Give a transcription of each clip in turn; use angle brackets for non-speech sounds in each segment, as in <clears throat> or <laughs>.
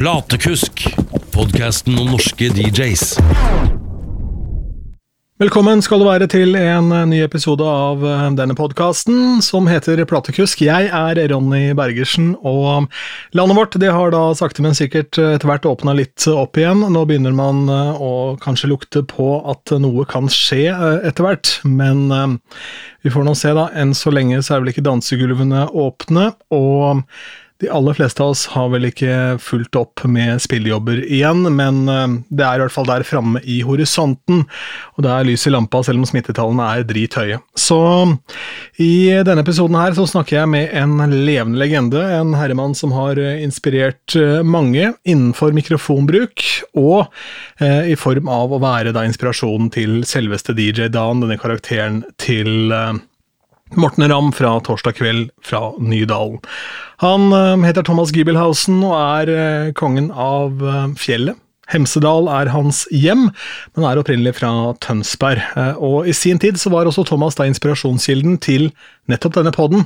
Platekusk, podkasten om norske DJs. Velkommen skal du være til en eh, ny episode av eh, denne podkasten som heter Platekusk. Jeg er Ronny Bergersen, og landet vårt det har da sakte, men sikkert eh, etter hvert åpna litt opp igjen. Nå begynner man å kanskje lukte på at noe kan skje etter hvert, men vi får nå se, da. Enn så lenge så er vel ikke dansegulvene åpne, og de aller fleste av oss har vel ikke fulgt opp med spillejobber igjen, men eh, det er i hvert fall der framme i horisonten, og det er lys i lampa selv om smittetallene er drithøye. Så i denne episoden her så snakker jeg med en levende legende, en herremann som har eh, inspirert eh, mange innenfor mikrofonbruk, og eh, i form av å være da inspirasjonen til selveste DJ Dan, denne karakteren til eh, Morten Ramm fra Torsdag kveld fra Nydalen. Han uh, heter Thomas Giebelhausen og er uh, kongen av uh, fjellet. Hemsedal er hans hjem, men er opprinnelig fra Tønsberg. Og I sin tid så var også Thomas da inspirasjonskilden til nettopp denne podden.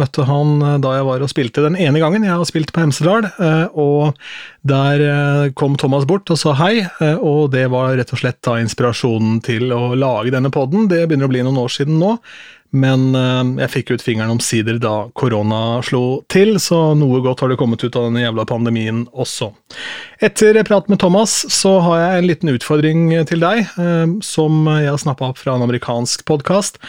Møtte han da jeg var og spilte den ene gangen jeg har spilt på Hemsedal. Og der kom Thomas bort og sa hei, og det var rett og slett da inspirasjonen til å lage denne podden. Det begynner å bli noen år siden nå. Men uh, jeg fikk ut fingeren omsider da korona slo til, så noe godt har det kommet ut av denne jævla pandemien også. Etter prat med Thomas så har jeg en liten utfordring til deg, uh, som jeg har snappa opp fra en amerikansk podkast.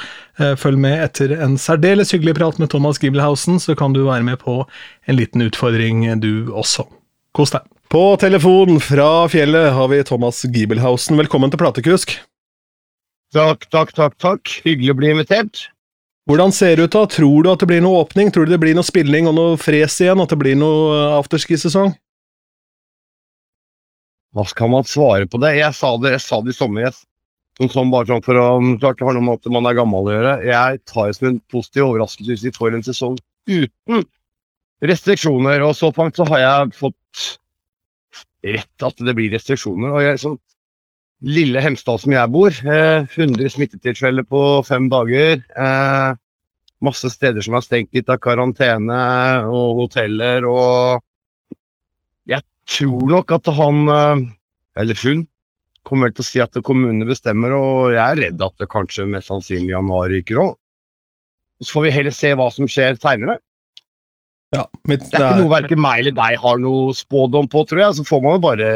Uh, følg med etter en særdeles hyggelig prat med Thomas Giebelhausen, så kan du være med på en liten utfordring du også. Kos deg. På telefon fra fjellet har vi Thomas Giebelhausen. Velkommen til Platekusk. Takk, takk, takk. takk. Hyggelig å bli invitert. Hvordan ser det ut da? Tror du at det blir noe åpning? Tror du det blir noe spilling og noe fres igjen? At det blir noe eh, afterski-sesong? Hva skal man svare på det? Jeg sa det, jeg sa det i sommer. Som sånn bare sånn for å klart det har noe med at man er gammel å gjøre. Jeg tar det som en positiv overraskelse hvis vi får en sesong uten restriksjoner. Og så langt så har jeg fått rett at det blir restriksjoner. og jeg, sånn, lille Hemsedal som jeg bor. Eh, 100 smittetilfeller på fem dager. Eh, masse steder som er stengt litt av karantene og hoteller og Jeg tror nok at han, eh, eller hun, kommer til å si at kommunene bestemmer, og jeg er redd at det kanskje mest sannsynlig januar ryker òg. Så får vi heller se hva som skjer seinere. Ja, det er ikke noe verken meg eller deg har noe spådom på, tror jeg. Så får man jo bare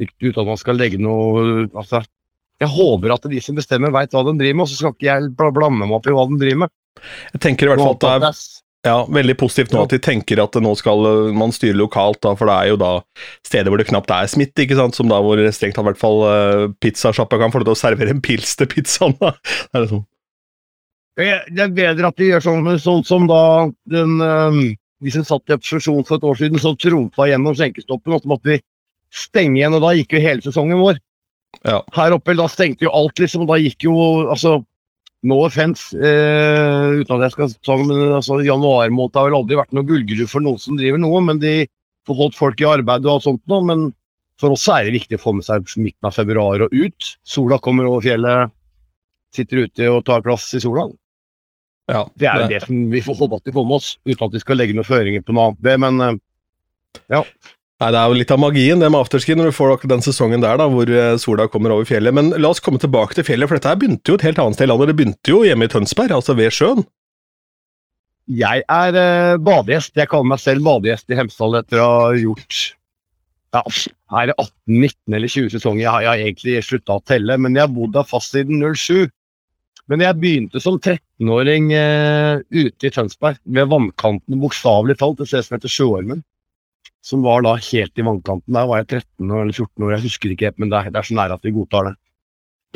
uten at man skal legge noe altså, Jeg håper at de som bestemmer, veit hva de driver med, og så skal ikke jeg blande meg opp i hva de driver med. Jeg tenker i hvert fall at det er ja, veldig positivt nå at de tenker at nå skal man styre lokalt, da, for det er jo da steder hvor det knapt er smitte, ikke sant, som da hvor strengt tatt i hvert fall uh, pizzasjappa kan få lov til å servere en pils til pizzaen. Da. <laughs> Det er, sånn. det er bedre at de gjør sånn, sånn som da den um, de som satt i opposisjon for et år siden, som trumfa gjennom skjenkestoppen, og så måtte vi stenge igjen, og da gikk jo hele sesongen vår. Ja. Her oppe da stengte jo alt, liksom, og da gikk jo altså No offence, eh, uten at jeg skal ta men altså, januar måned har vel aldri vært noe gullgruve for noen som driver noe, men de får holdt folk i arbeid og alt sånt noe. Men for oss er det viktig å få med seg midten av februar og ut. Sola kommer over fjellet, sitter ute og tar plass i sola. Ja, det er jo det som vi får håpe at de får med oss, uten at de skal legge noen føringer på noe annet. Det, men eh, ja. Nei, Det er jo litt av magien det med afterski når du får akkurat den sesongen der da, hvor eh, sola kommer over fjellet. Men la oss komme tilbake til fjellet, for dette her begynte jo et helt annet sted i landet. Det begynte jo hjemme i Tønsberg, altså ved sjøen. Jeg er eh, badegjest. Jeg kaller meg selv badegjest i Hemsedal etter å ha gjort ja, er det 18, 19 eller 20 sesonger. Jeg har, jeg har egentlig slutta å telle, men jeg har bodd der fast siden 07. Men jeg begynte som 13-åring eh, ute i Tønsberg, ved vannkanten, bokstavelig talt, et sted som heter Sjøormen som var da helt i vannkanten. Der var jeg 13 eller 14 år, jeg husker ikke helt, men det er, det er så nære at vi godtar det.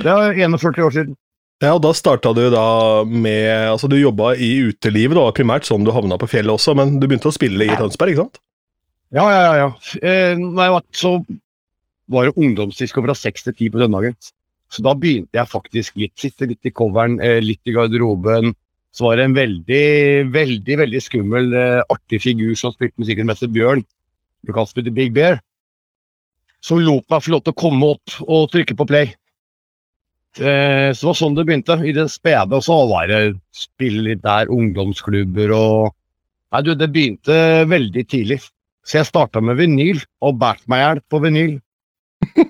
Det er 41 år siden. Ja, og Da starta du da med altså Du jobba i utelivet, da, primært sånn du havna på fjellet også, men du begynte å spille i Tønsberg, ikke sant? Ja, ja, ja. ja. Eh, var, så var det ungdomsdisko fra seks til ti på søndagen. Så da begynte jeg faktisk litt. Sitte litt i coveren, eh, litt i garderoben. Så var det en veldig, veldig veldig skummel, eh, artig figur som spilte musikken, som Bjørn du kan spille Big Bear, som lot meg få lov til å komme opp og trykke på play. Eh, så det var sånn det begynte. I det spede. Og så var det spille litt der, ungdomsklubber og Nei, du, det begynte veldig tidlig. Så jeg starta med vinyl, og bært meg i hjel på vinyl. <laughs>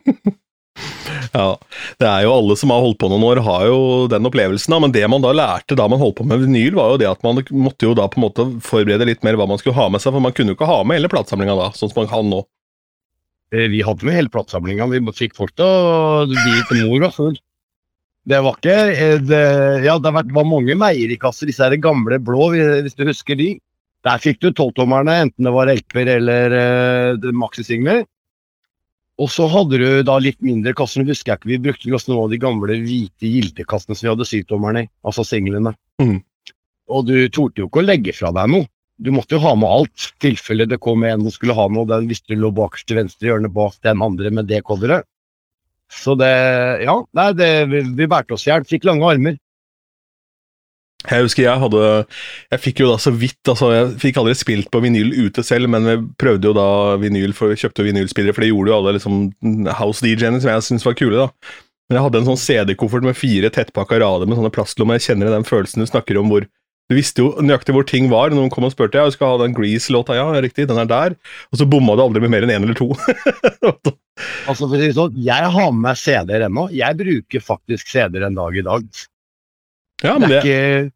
Ja, det er jo alle som har holdt på noen år, har jo den opplevelsen. da, Men det man da lærte da man holdt på med vinyl, var jo det at man måtte jo da på en måte forberede litt mer hva man skulle ha med seg, for man kunne jo ikke ha med hele platesamlinga da, sånn som man kan nå. Eh, Vi hadde med hele platesamlinga. Vi fikk folk til å bli til mor og full. Det var ikke eh, det, Ja, det var mange meierikasser, disse her gamle blå, hvis du husker de. Der fikk du tolvtommerne, enten det var LP-er eller uh, maxisingler. Og så hadde du da litt mindre kasser, husker jeg ikke, vi brukte også noen av de gamle hvite gildekassene som vi hadde syvtommerne i, altså singlene. Mm. Og du torde jo ikke å legge fra deg noe. Du måtte jo ha med alt, i tilfelle det kom en som skulle ha noe, den visste du lå bakerst til venstre hjørne bak den andre med det coveret. Så det, ja, nei, det, vi, vi bærte oss i hjel, fikk lange armer. Jeg husker jeg hadde Jeg fikk jo da så vidt altså Jeg fikk aldri spilt på vinyl ute selv, men vi prøvde jo da vinyl for kjøpte vinylspillere, for det gjorde jo alle liksom house-DJ-ene som jeg syntes var kule, da. Men jeg hadde en sånn CD-koffert med fire tettpakka rader med sånne plastlommer. Jeg kjenner den følelsen du snakker om hvor Du visste jo nøyaktig hvor ting var. Noen kom og spurte ja, jeg skal ha den Grease-låta. Ja, riktig, den er der. Og så bomma du aldri med mer enn én eller to. <laughs> Altså for å si sånn, Jeg har med meg CD-er ennå. Jeg bruker faktisk CD-er en dag i dag. Ja, Det men er det, ikke,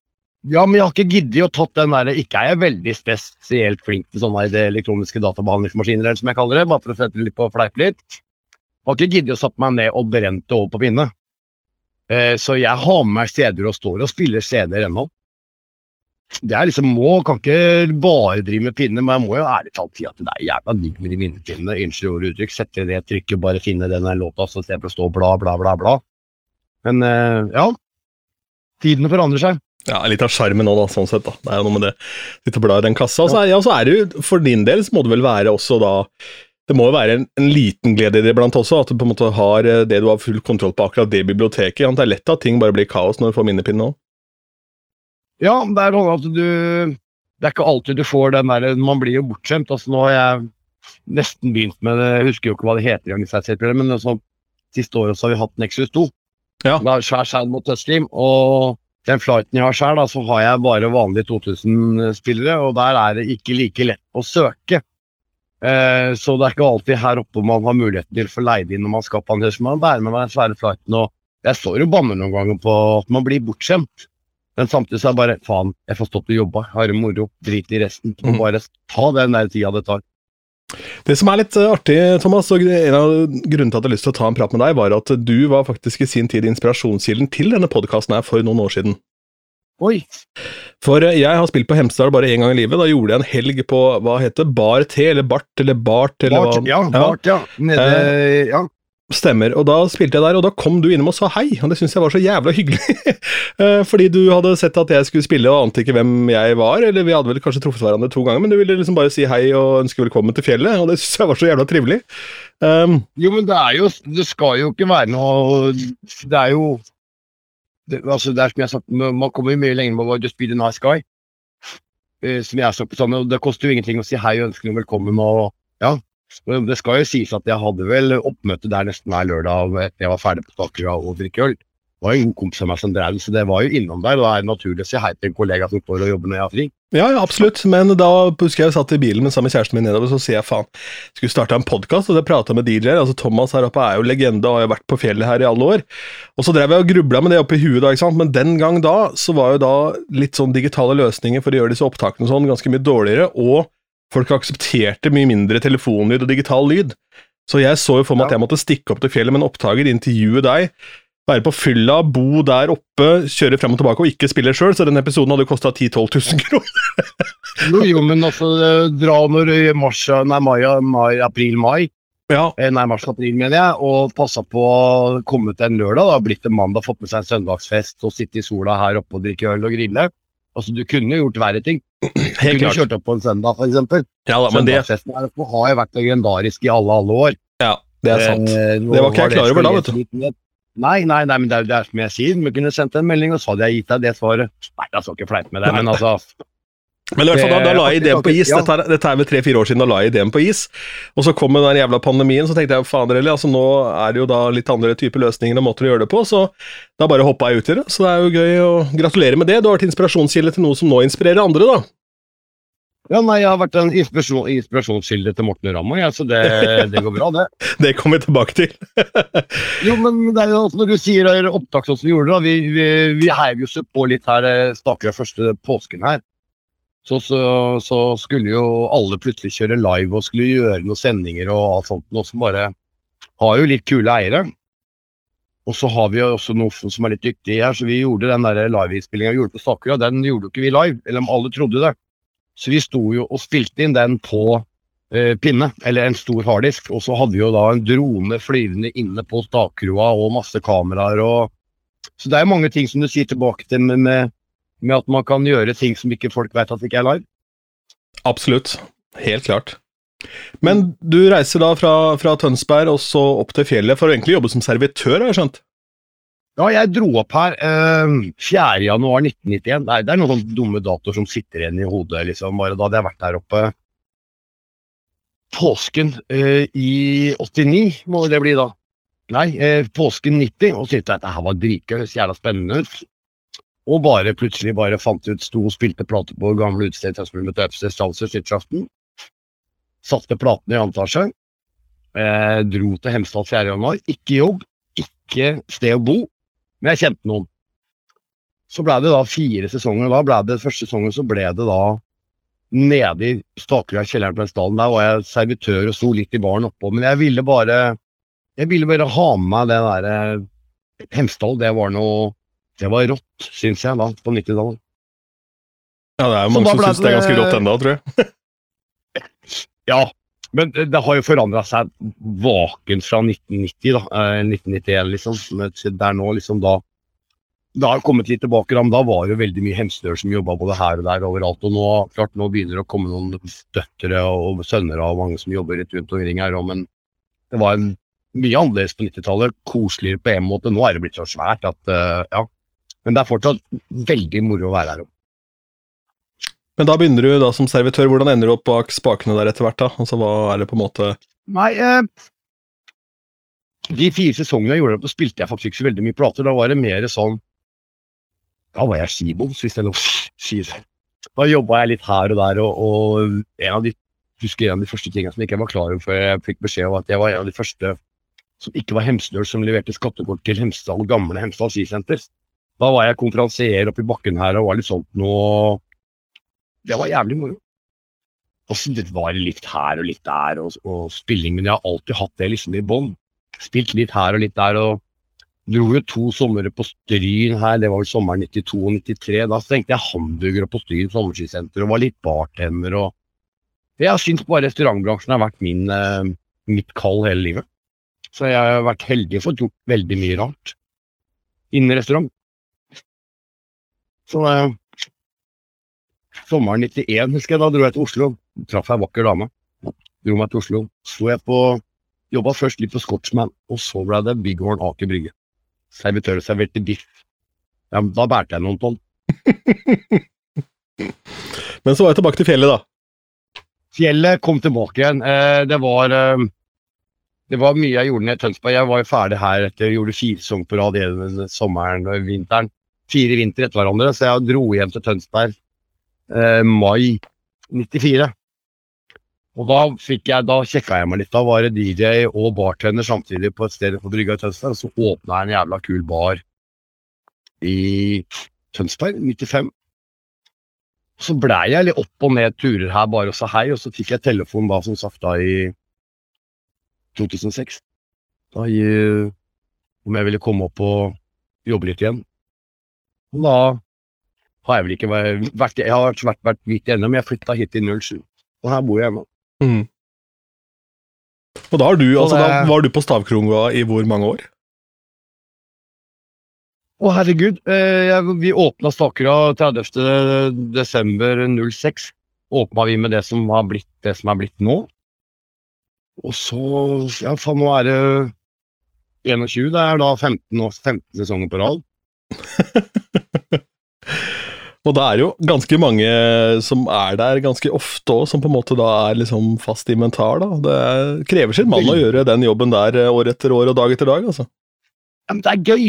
ja, men jeg har ikke giddet å tatt den der Ikke er jeg veldig spesielt flink til sånne elektroniske databehandlingsmaskiner, eller som jeg kaller det, bare for å sette litt på fleip litt. Jeg Har ikke giddet å satt meg ned og brent det over på pinne. Eh, så jeg har med meg CD-er og står og spiller CD-er ennå. Det er liksom må, kan ikke bare drive med pinne, men jeg må jo ærlig talt si at det er jævla digg med de minnepinnene. Unnskyld ordet uttrykk. Sette det trykket, bare finne den låta, så istedenfor å stå bla, bla, bla, bla. Men eh, ja. Tidene forandrer seg. ja, litt av sjarmen da, sånn sett. da. Det er jo noe med det. Sitte og bla i den kassa. Og så er, ja, så er det jo, for din del, så må det vel være også da Det må jo være en, en liten glede i det iblant også, at du på en måte har eh, det du har full kontroll på akkurat det biblioteket. Det er lett at ting bare blir kaos når du får minnepinne òg. Ja, det er sånn at du Det er ikke alltid du får den der Man blir jo bortskjemt. Altså, nå har jeg nesten begynt med det, jeg husker jo ikke hva det heter, men altså, siste året så har vi hatt Nexus 2. Ja. Det er svær skjerm mot touchstream, og den flighten jeg har sjøl, så har jeg bare vanlige 2000-spillere, og der er det ikke like lett å søke. Eh, så det er ikke alltid her oppe man har muligheten til å få leid inn når man skal på andre, så man bærer med den svære flighten, og jeg står og banner noen ganger på at man blir bortskjemt. Men samtidig så er det bare faen, jeg får stått og jobba, har det moro, drit i resten. Og Mhm. bare ta den der tida det tar. Det som er litt eh, artig, Thomas, og en av grunnene til at jeg har lyst til å ta en prat med deg, var at du var faktisk i sin tid inspirasjonskilden til denne podkasten her for noen år siden. Oi! For eh, jeg har spilt på Hemsedal bare én gang i livet. Da gjorde jeg en helg på hva heter Bar T, eller Bart, eller Bart, eller Bart, hva ja, Bart, ja. Nede, ja. Stemmer. Og da spilte jeg der, og da kom du innom og sa hei, og det syntes jeg var så jævla hyggelig. <laughs> Eh, Fordi du hadde sett at jeg skulle spille og ante ikke hvem jeg var, eller vi hadde vel kanskje truffet hverandre to ganger, men du ville liksom bare si hei og ønske velkommen til fjellet, og det syntes jeg var så jævla trivelig. Um, Jo, men det er jo Det skal jo ikke være noe Det er jo det, altså det er som jeg sagt, Man kommer jo mye lenger med å just be the nice guy. Eh, som jeg har på sammen, og Det koster jo ingenting å si hei og ønske noe velkommen. og ja, Det skal jo sies at jeg hadde vel oppmøte der nesten hver lørdag jeg var ferdig på Stakerud og drikke øl. Det var jo en kompis av meg som drev, så det var jo innom der. Da er det naturlig å si hei til en kollega som står og jobber når jeg har fri. ja, ja, absolutt, men da husker jeg jeg satt i bilen med sammen med kjæresten min nedover, så sier jeg faen, skulle starte en podkast, og det prata med DJ-er. Altså, Thomas her oppe er jo legende og har jo vært på fjellet her i alle år. Og så drev jeg og grubla med det oppi huet, da, ikke sant, men den gang da så var jo da litt sånn digitale løsninger for å gjøre disse opptakene sånn ganske mye dårligere, og folk aksepterte mye mindre telefonlyd og digital lyd. Så jeg så jo for meg at jeg måtte stikke opp til fjellet med en opptaker, intervjue deg, være på fylla, bo der oppe, kjøre frem og tilbake og ikke spille sjøl, så den episoden hadde kosta 10 000-12 000 kroner. Jo, jo, men altså, eh, dra når i mars, nei, mai, mai april-mai, Ja, Eh, Nei, mars-april, mener jeg. Og passa på å komme ut en lørdag. da, Blitt en mandag, fått med seg en søndagsfest og sitte i sola her oppe og drikke øl og grille. Altså, Du kunne gjort verre ting. <clears throat> Du helt kunne klart. kjørt opp på en søndag, f.eks. Ja da, men det, har jo vært legendarisk i alle, alle år. ja, det er sant. Eh, Det var ikke jeg klar over da, vet du. Nei, nei, nei, men det er, det er som jeg sier. Vi kunne sendt en melding, og så hadde jeg gitt deg det svaret. Nei, jeg skal ikke fleipe med deg, men altså Men i hvert fall da, da la jeg ideen på is. Dette dette er vel tre-fire år siden da la jeg ideen på is. Og så kom den jævla pandemien, så tenkte jeg fader heller, altså nå er det jo da litt andre typer løsninger og måter å gjøre det på, så da bare hoppa jeg ut i det. Så det er jo gøy å gratulere med det. Du har vært inspirasjonskilde til noe som nå inspirerer andre, da. Ja, nei, Jeg har vært en inspirasjon, inspirasjonskilde til Morten Ramm, ja, så det, det, går bra, det. <laughs> det kommer vi tilbake til. <laughs> jo, men det er jo når du sier opptak sånn som vi gjorde, da, vi, vi, vi heiv jo på litt her Staker første påsken her. Så, så, så, skulle jo alle plutselig kjøre live og skulle gjøre noen sendinger og alt sånt, noe som bare har jo litt kule eiere. Og så har vi jo også noen som er litt dyktige her, så vi gjorde den liveinnspillinga vi gjorde på Stakerud, den gjorde jo ikke vi live, eller om alle trodde det. Så vi sto jo og spilte inn den på eh, pinne, eller en stor harddisk. Og så hadde vi jo da en drone flyvende inne på Stakroa og masse kameraer og Så det er mange ting som du sier tilbake til med, med, med at man kan gjøre ting som ikke folk vet at ikke er live. Absolutt. Helt klart. Men du reiser da fra, fra Tønsberg og så opp til fjellet for å egentlig jobbe som servitør, har jeg skjønt? Ja, jeg dro opp her eh, 4.1.1991. Det, det er noen dumme datoer som sitter igjen i hodet. liksom, bare Da hadde jeg vært her oppe påsken eh, i 89, må det bli da. Nei, eh, påsken 90, og syntes at dette var dritgøy, så jævla spennende ut. Og bare plutselig bare fant ut, sto og spilte plater på gamle utested skulle møte Upstairs Chancer nyttårsaften. Satte platene i antasje. Eh, dro til Hemsedal 4. januar. Ikke jobb, ikke sted å bo. Men jeg kjente noen. Så ble det da fire sesonger. Da ble det første sesongen så ble det da nede i Stakerøya, kjelleren på den stallen. Der var jeg servitør og sto litt i baren oppå. Men jeg ville bare jeg ville bare ha med meg det derre Hemsedal. Det var noe Det var rått, syns jeg, da, på 90-tallet. Ja, det er jo mange som syns det er ganske rått ennå, tror jeg. <laughs> ja, men det, har jo forandra seg vaken fra 1990, da. Eh, 1991, liksom. Det er nå liksom da Det har kommet litt tilbake, da, men da var det jo veldig mye hemsedører som jobba både her og der overalt. Og nå, klart, nå begynner det å komme noen døtre og sønner av mange som jobber litt rundt omkring her òg, men det var en, mye annerledes på 90-tallet. Koseligere på en måte. Nå er det blitt så svært at uh, ja. Men det er fortsatt veldig moro å være her om. Men da begynner du da som servitør. Hvordan ender du opp bak spakene der etter hvert? da? Altså, Hva er det på en måte Nei, eh, de fire sesongene jeg gjorde det, spilte jeg faktisk ikke så veldig mye plater. Da var det mer sånn Da var jeg skiboms, hvis det er lov å si det. Da jobba jeg litt her og der, og, og en av de husker en av de første tingene som jeg ikke var klar over før jeg fikk beskjed om at jeg var en av de første som ikke var hemsedøl, som leverte skattekort til Hemsedal, gamle Hemsedal skisenter. Da var jeg konferansier oppi bakken her og var litt sånn noe det var jævlig moro. Og så det var litt her og litt der, og, og, spilling, men jeg har alltid hatt det liksom i bånn. Spilt litt her og litt der, og dro jo to somre på Stryn her, det var vel sommeren 92 og 93. Da stengte jeg hamburgere på Stryn sommerskisenter og var litt bartender og Jeg syns bare restaurantbransjen har vært min, eh, mitt kall hele livet. Så jeg har vært heldig og fått gjort veldig mye rart innen restaurant. Så eh, Sommeren 91, husker jeg, da dro jeg til Oslo. Traff ei vakker dame. Dro meg til Oslo. Så jeg på Jobba først litt på Scotchman, og så ble det Bighorn Aker Brygge. Servitør serverte biff. Ja, da bærte jeg noen tonn. <laughs> Men så var jeg tilbake til fjellet, da. Fjellet kom tilbake igjen. Eh, det var eh, det var mye jeg gjorde ned i Tønsberg. Jeg var jo ferdig her etter jeg gjorde fire sesonger på rad sommeren og vinteren. Fire vintre etter hverandre, så jeg dro hjem til Tønsberg eh, mai 94. Og da fikk jeg, da sjekka jeg meg litt. Da var det DJ og bartender samtidig på et sted på brygga i Tønsberg. Og så åpna jeg en jævla kul bar i Tønsberg, 95. Så blei jeg litt opp og ned turer her bare og sa hei, og så fikk jeg telefon da som sagt da i 2006. Da om jeg ville komme opp og jobbe litt igjen. Da har jeg vel ikke vært Jeg har vært, vært hvit ennå, men jeg flytta hit i 07. Og her bor jeg nå. Mm. Og da, du, altså, da var du på Stavkronga i hvor mange år? Å, herregud. Eh, vi åpna Stavkra 30.12.06. Åpna vi med det som har blitt det som er blitt nå. Og så Ja, faen, nå er det 21. Det er da 15, år, 15 sesonger på rad. <laughs> Og det er jo ganske mange som er der ganske ofte òg, som på en måte da er liksom fast inventar. da. Det krever sin mann å gjøre den jobben der år etter år og dag etter dag, altså. Ja, men det er gøy!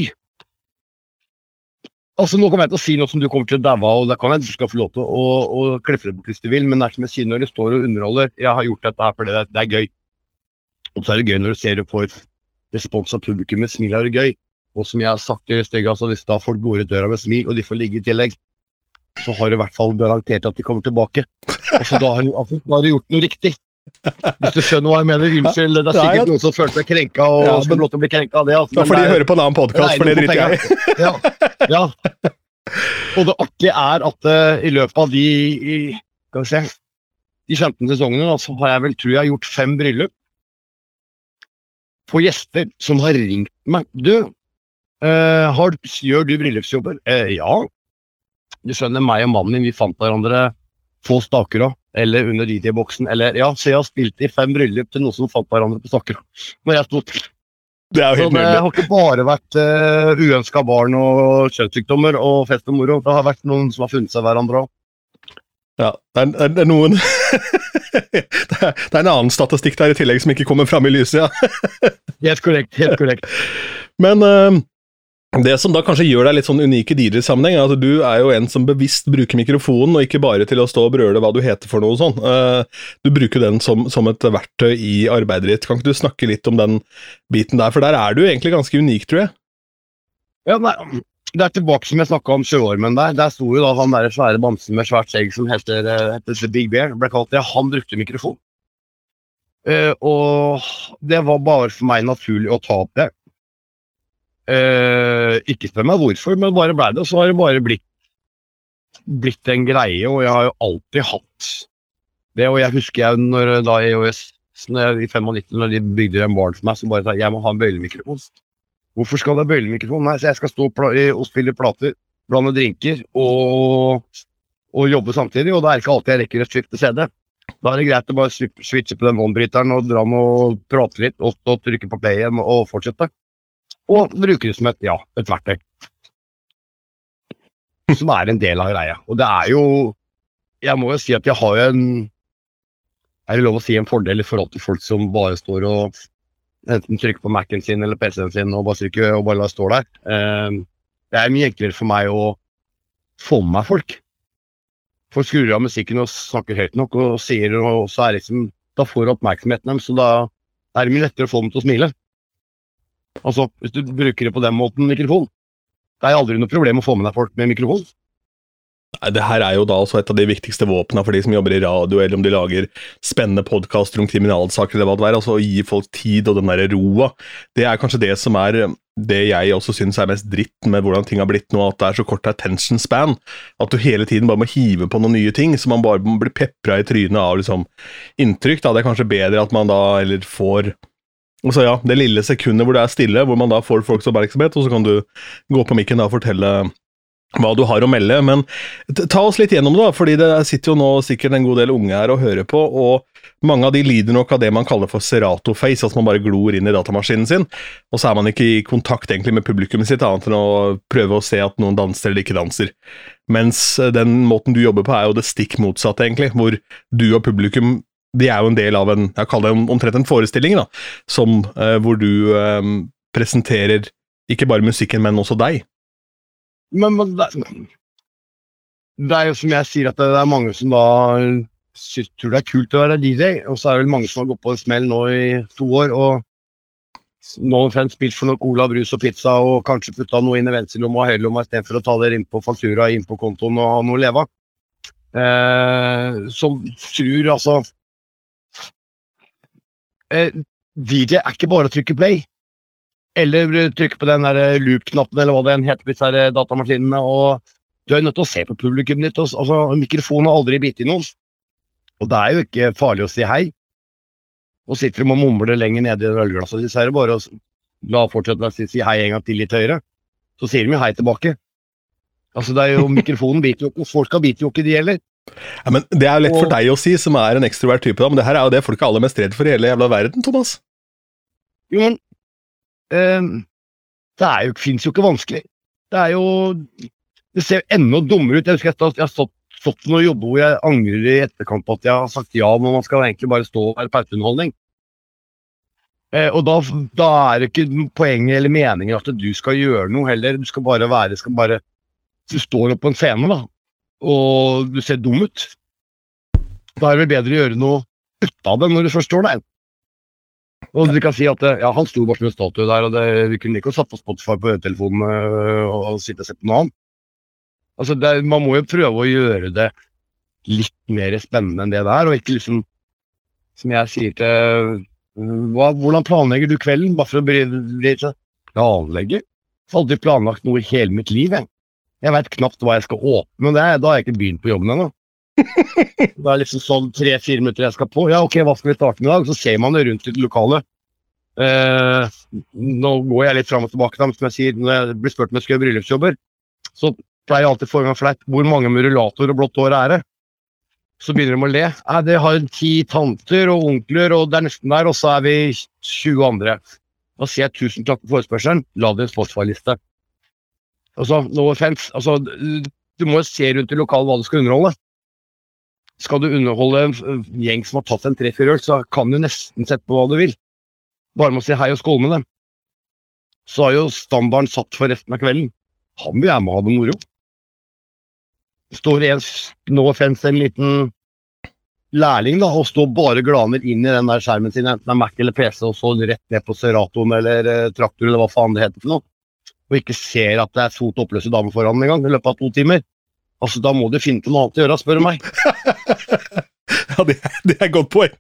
Altså, Nå kommer jeg til å si noe som du kommer til å daue av, og det kan jeg du skal få lov til å, å klippe det bort hvis du vil, men det er som jeg sier når du står og underholder Jeg har gjort dette her fordi det, det er gøy. Og så er det gøy når du ser du får respons av publikummet. Smil er det gøy. Og som jeg har sagt i stedet, altså hvis da folk går ut døra med smil, og de får ligge i tillegg, så har du i hvert fall garantert at de kommer tilbake. Altså, da har, du- altså, da har du gjort noe riktig. Hvis du skjønner hva jeg mener. Unnskyld, det er Ja, ja. sikkert noen som føler seg krenka og Ja, få lov til å bli krenka av det. Altså, Da får de høre på en annen podkast, for det driter jeg i. ja, ja. Og det artige er at uh, i løpet av de i, skal vi se, de 15 sesongene da, så har jeg vel, tror jeg, gjort fem bryllup på gjester som har ringt meg. Du, har, gjør du bryllupsjobber? Eh, ja. Du skjønner, meg og mannen min, vi fant hverandre få staker. Eller under DJ-boksen. Eller ja, så jeg har spilt i fem bryllup til noen som fant hverandre på staker. <laughs> Når jeg sto Det er jo så det har ikke bare vært uh, uønska barn og kjønnssykdommer og fest og moro. Det har vært noen som har funnet seg hverandre òg. Ja, det er, det er- noen <laughs> det, er, det er en annen statistikk der i tillegg som ikke kommer fram i lyset, ja. <laughs> Helt korrekt. helt korrekt. Men eh, det som da kanskje gjør deg litt sånn unik i DJ-sammenheng, er at du er jo en som bevisst bruker mikrofonen, og ikke bare til å stå og brøle hva du heter for noe sånn. Eh, du bruker den som, som et verktøy i arbeidet ditt. Kan ikke du snakke litt om den biten der, for der er du egentlig ganske unik, tror jeg. Ja, nei, det er tilbake som jeg snakka om sjøormen der. Der sto jo da han der svære bamsen med svært skjegg som heter, eh, heter The Big Bear. ble kalt det. Han brukte mikrofon. Uh, og det var bare for meg naturlig å ta opp det. Eh, ikke spør meg hvorfor, men bare blei det. Og så har det bare blitt, blitt en greie, og jeg har jo alltid hatt det. Og jeg husker jeg når da EOS i 95, når de bygde en barn for meg, så bare sa jeg må ha en bøylemikrofon. Hvorfor skal du ha bøylemikrofon? Nei, så jeg skal stå og spille plater, blande drinker og, og jobbe samtidig. Og det er ikke alltid jeg rekker å skifte CD. Da er det greit å bare switche på den håndbryteren og dra med og prate litt, og og trykke på play igjen og fortsette. Og bruke det som et, ja, et verktøy. Som er en del av greia. Og det er jo Jeg må jo si at jeg har jo en Er det lov å si en fordel i forhold til folk som bare står og enten trykker på Mac-en sin eller PC-en sin og bare trykker og bare lar stå der. Eh, Det er mye enklere for meg å få med meg folk. Folk skrur av musikken og snakker høyt nok og sier og så er liksom Da får du oppmerksomheten deres, så da er det mye lettere å få dem til å smile. Altså, hvis du bruker det på den måten, mikrofon. Det er aldri noe problem å få med deg folk med mikrofon. Nei, Det her er jo da også et av de viktigste våpnene for de som jobber i radio, eller om de lager spennende podkaster om kriminalsaker eller hva det er. Altså å gi folk tid og den der roa. Det er kanskje det som er det jeg også syns er mest dritt med hvordan ting har blitt nå, at det er så kort attention span. At du hele tiden bare må hive på noen nye ting, så man bare blir pepra i trynet av liksom inntrykk. Da. Det er kanskje bedre at man da eller får Altså ja, Det lille sekundet hvor det er stille, hvor man da får folks oppmerksomhet, og så kan du gå på mikken og fortelle hva du har å melde, men ta oss litt gjennom det, da, fordi det sitter jo nå sikkert en god del unge her og hører på, og mange av de lider nok av det man kaller for Serato-face, at man bare glor inn i datamaskinen sin, og så er man ikke i kontakt egentlig med publikummet sitt, annet enn å prøve å se at noen danser eller ikke danser. Mens eh, den måten du jobber på er jo det stikk motsatte, egentlig, hvor du og publikum de er jo en del av en, jeg kaller det omtrent en forestilling, da, som, eh, hvor du eh, presenterer ikke bare musikken, men også deg. Men, men det, det er jo som jeg sier, at det er mange som da synes, tror det er kult å være DJ, og så er det vel mange som har gått på en smell nå i to år og nå har spilt for noe cola, brus og pizza og kanskje putta noe inn i venstrelomma og høyrelomma istedenfor å ta det inn på faktura, inn på kontoen og ha noe å leve av. Eh, som tror altså DJ er ikke bare å trykke play. Eller trykke på den der loop-knappen, eller hva det enn heter, på disse datamaskinene. og Du er nødt til å se på publikum ditt. Altså, Mikrofonen har aldri bitt i noen. Og det er jo ikke farlig å si hei. Og sitter de og mumler lenger nede i ølglasset sitt, så er det bare å la fortsette å si hei en gang til litt høyere. Så sier de jo hei tilbake. Altså, det er jo Mikrofonen biter jo ikke, folk skal bite jo ikke, de heller. Ja, men Det er jo lett for deg å si, som er en ekstrovert type, da, men det her er jo det folk er aller mest redd for i hele jævla verden, Thomas. Jo, men um, Det er jo, fins jo ikke vanskelig. Det er jo Det ser jo enda dummere ut. Jeg husker jeg, stod- jeg har stått, stått på noen jobber hvor jeg angrer i etterkant på at jeg har sagt ja, men man skal egentlig bare stå og være pauseunderholdning. Eh, og da, da er det ikke poenget eller meningen at du skal gjøre noe heller. Du skal bare være skal bare du står opp på en scene, da, og du ser dum ut. Da er det vel bedre å gjøre noe ut av det når du først står der. Og du kan si at ja, han sto bare som en statue der, og det, vi kunne ikke satt på Spotify på øretelefonen øh, og, og sitte og sett på noe annet. Altså, det, man må jo prøve å gjøre det litt mer spennende enn det der, og ikke liksom Som jeg sier til hva, Hvordan planlegger du kvelden? Bare for å bli, bli Planlegger? Jeg har aldri planlagt noe i hele mitt liv, jeg. Jeg veit knapt hva jeg skal åpne, men er, da har jeg ikke begynt på jobben ennå. <laughs> Det er liksom sånn tre-fire minutter jeg skal på. Ja, ok, hva skal vi starte med i dag? Så ser man det rundt i det lokale. Eh, nå går jeg litt fram og tilbake, da, men som jeg sier, når jeg blir spurt om jeg skal gjøre bryllupsjobber, så pleier jeg alltid å få meg fleip. Hvor mange med rullator og blått hår er det? Så begynner de å le. Eh, det har ti tanter og onkler, og det er nesten der, og så er vi 20 andre. Da sier jeg tusen takk for forespørselen, la det en Spotify-liste. Altså, no offense. Altså, du må jo se rundt i lokalet hva du skal underholde. Skal du underholde en gjeng som har tatt en tre-fire øl, så kan du nesten sette på hva du vil. Bare med å si hei og skåle med dem. Så har jo standarden satt for resten av kvelden. Han vil gjerne ha det moro. Står en no offense, en liten lærling da, og står bare glaner inn i den der skjermen sin, enten det er Mac eller PC, og så rett ned på Seratoen eller eh, traktor eller hva faen det heter for noe, og ikke ser at det er to toppløse damer foran en gang i løpet av to timer. Altså, Da må du finne på noe annet å gjøre, spør du meg. <laughs> ja, det, det er et godt poeng.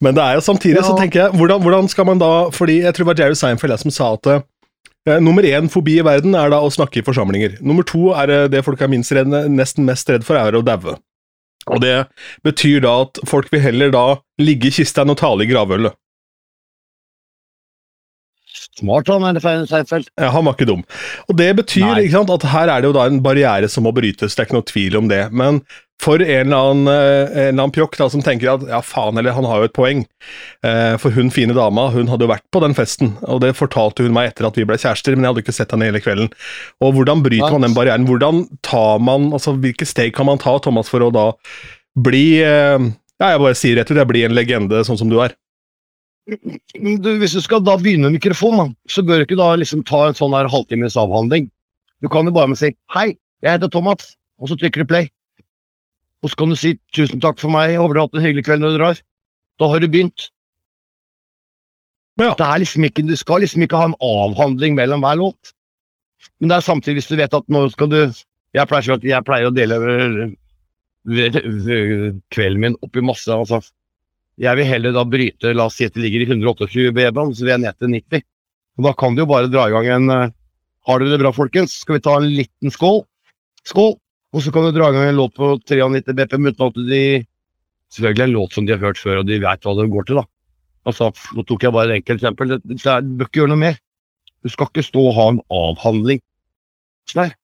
Men det er jo samtidig, så tenker jeg, hvordan, hvordan skal man da Fordi jeg tror det var Jerry Seinfeld som sa at eh, nummer én fobi i verden er da å snakke i forsamlinger. Nummer to er eh, det folk er minst redd, nesten mest redd for, er å daue. Og det betyr da at folk vil heller da ligge i kista enn å tale i gravølet. Smart han er Seinfeld. Ja, han var ikke dum. Og det betyr sant, at her er det jo da en barriere som må brytes, det er ikke noe tvil om det. Men for en eller annen, eh, en eller annen pjokk da, som tenker at ja, faen, eller han har jo et poeng. Eh, For hun fine dama, hun hadde jo vært på den festen, og det fortalte hun meg etter at vi ble kjærester, men jeg hadde ikke sett henne hele kvelden. Og hvordan bryter man den barrieren? Hvordan tar man, altså hvilke steg kan man ta, Thomas, for å da bli eh, Ja, jeg bare sier rett ut, jeg blir en legende sånn som du er. Du, hvis du skal da begynne med mikrofon, så bør du ikke da liksom ta en sånn her halvtimes avhandling. Du kan jo bare med si 'hei, jeg heter Thomas', og så trykker du play. Og så kan du si 'tusen takk for meg, håper du har hatt en hyggelig kveld når du drar'. Da har du begynt. Ja. Det er liksom ikke, du skal liksom ikke ha en avhandling mellom hver låt. Men det er samtidig, hvis du vet at nå skal du Jeg pleier, jeg pleier å dele øh, øh, kvelden min opp i masse altså jeg vil heller da bryte, la oss si at det ligger i 128 BB-bånd, så vil jeg ned til 90. Og da kan du jo bare dra i gang en eh, Har dere det bra, folkens? Skal vi ta en liten skål? Skål! Og så kan du dra i gang en låt på 93 BPM uten at de Selvfølgelig en låt som de har hørt før, og de vet hva det går til, da. Altså, Nå tok jeg bare et enkelt eksempel. Er, du bør ikke gjøre noe mer. Du skal ikke stå og ha en avhandling. Sånn her.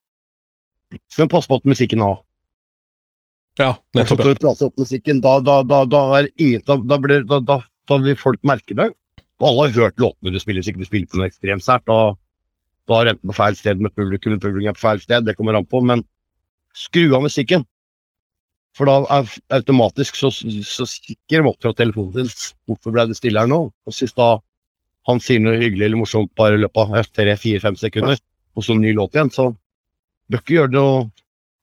Men pass på at musikken har. Ja, nettopp. får du prate opp musikken, da, da, da, da, er da, da, blir, da, da, da vil folk merke det. Og alle har hørt låtene du spiller, hvis ikke du spiller på noe ekstremt sært. Da, da er enten på feil sted med publikum, publikum er på feil sted, det kommer an på. Men skru av musikken. For da er automatisk så, så kikker de opp fra telefonen sin. Hvorfor ble det stille her nå? Og hvis da han sier noe hyggelig eller morsomt bare i løpet av tre, fire, fem sekunder, og så en ny låt igjen, så bør ikke gjøre det og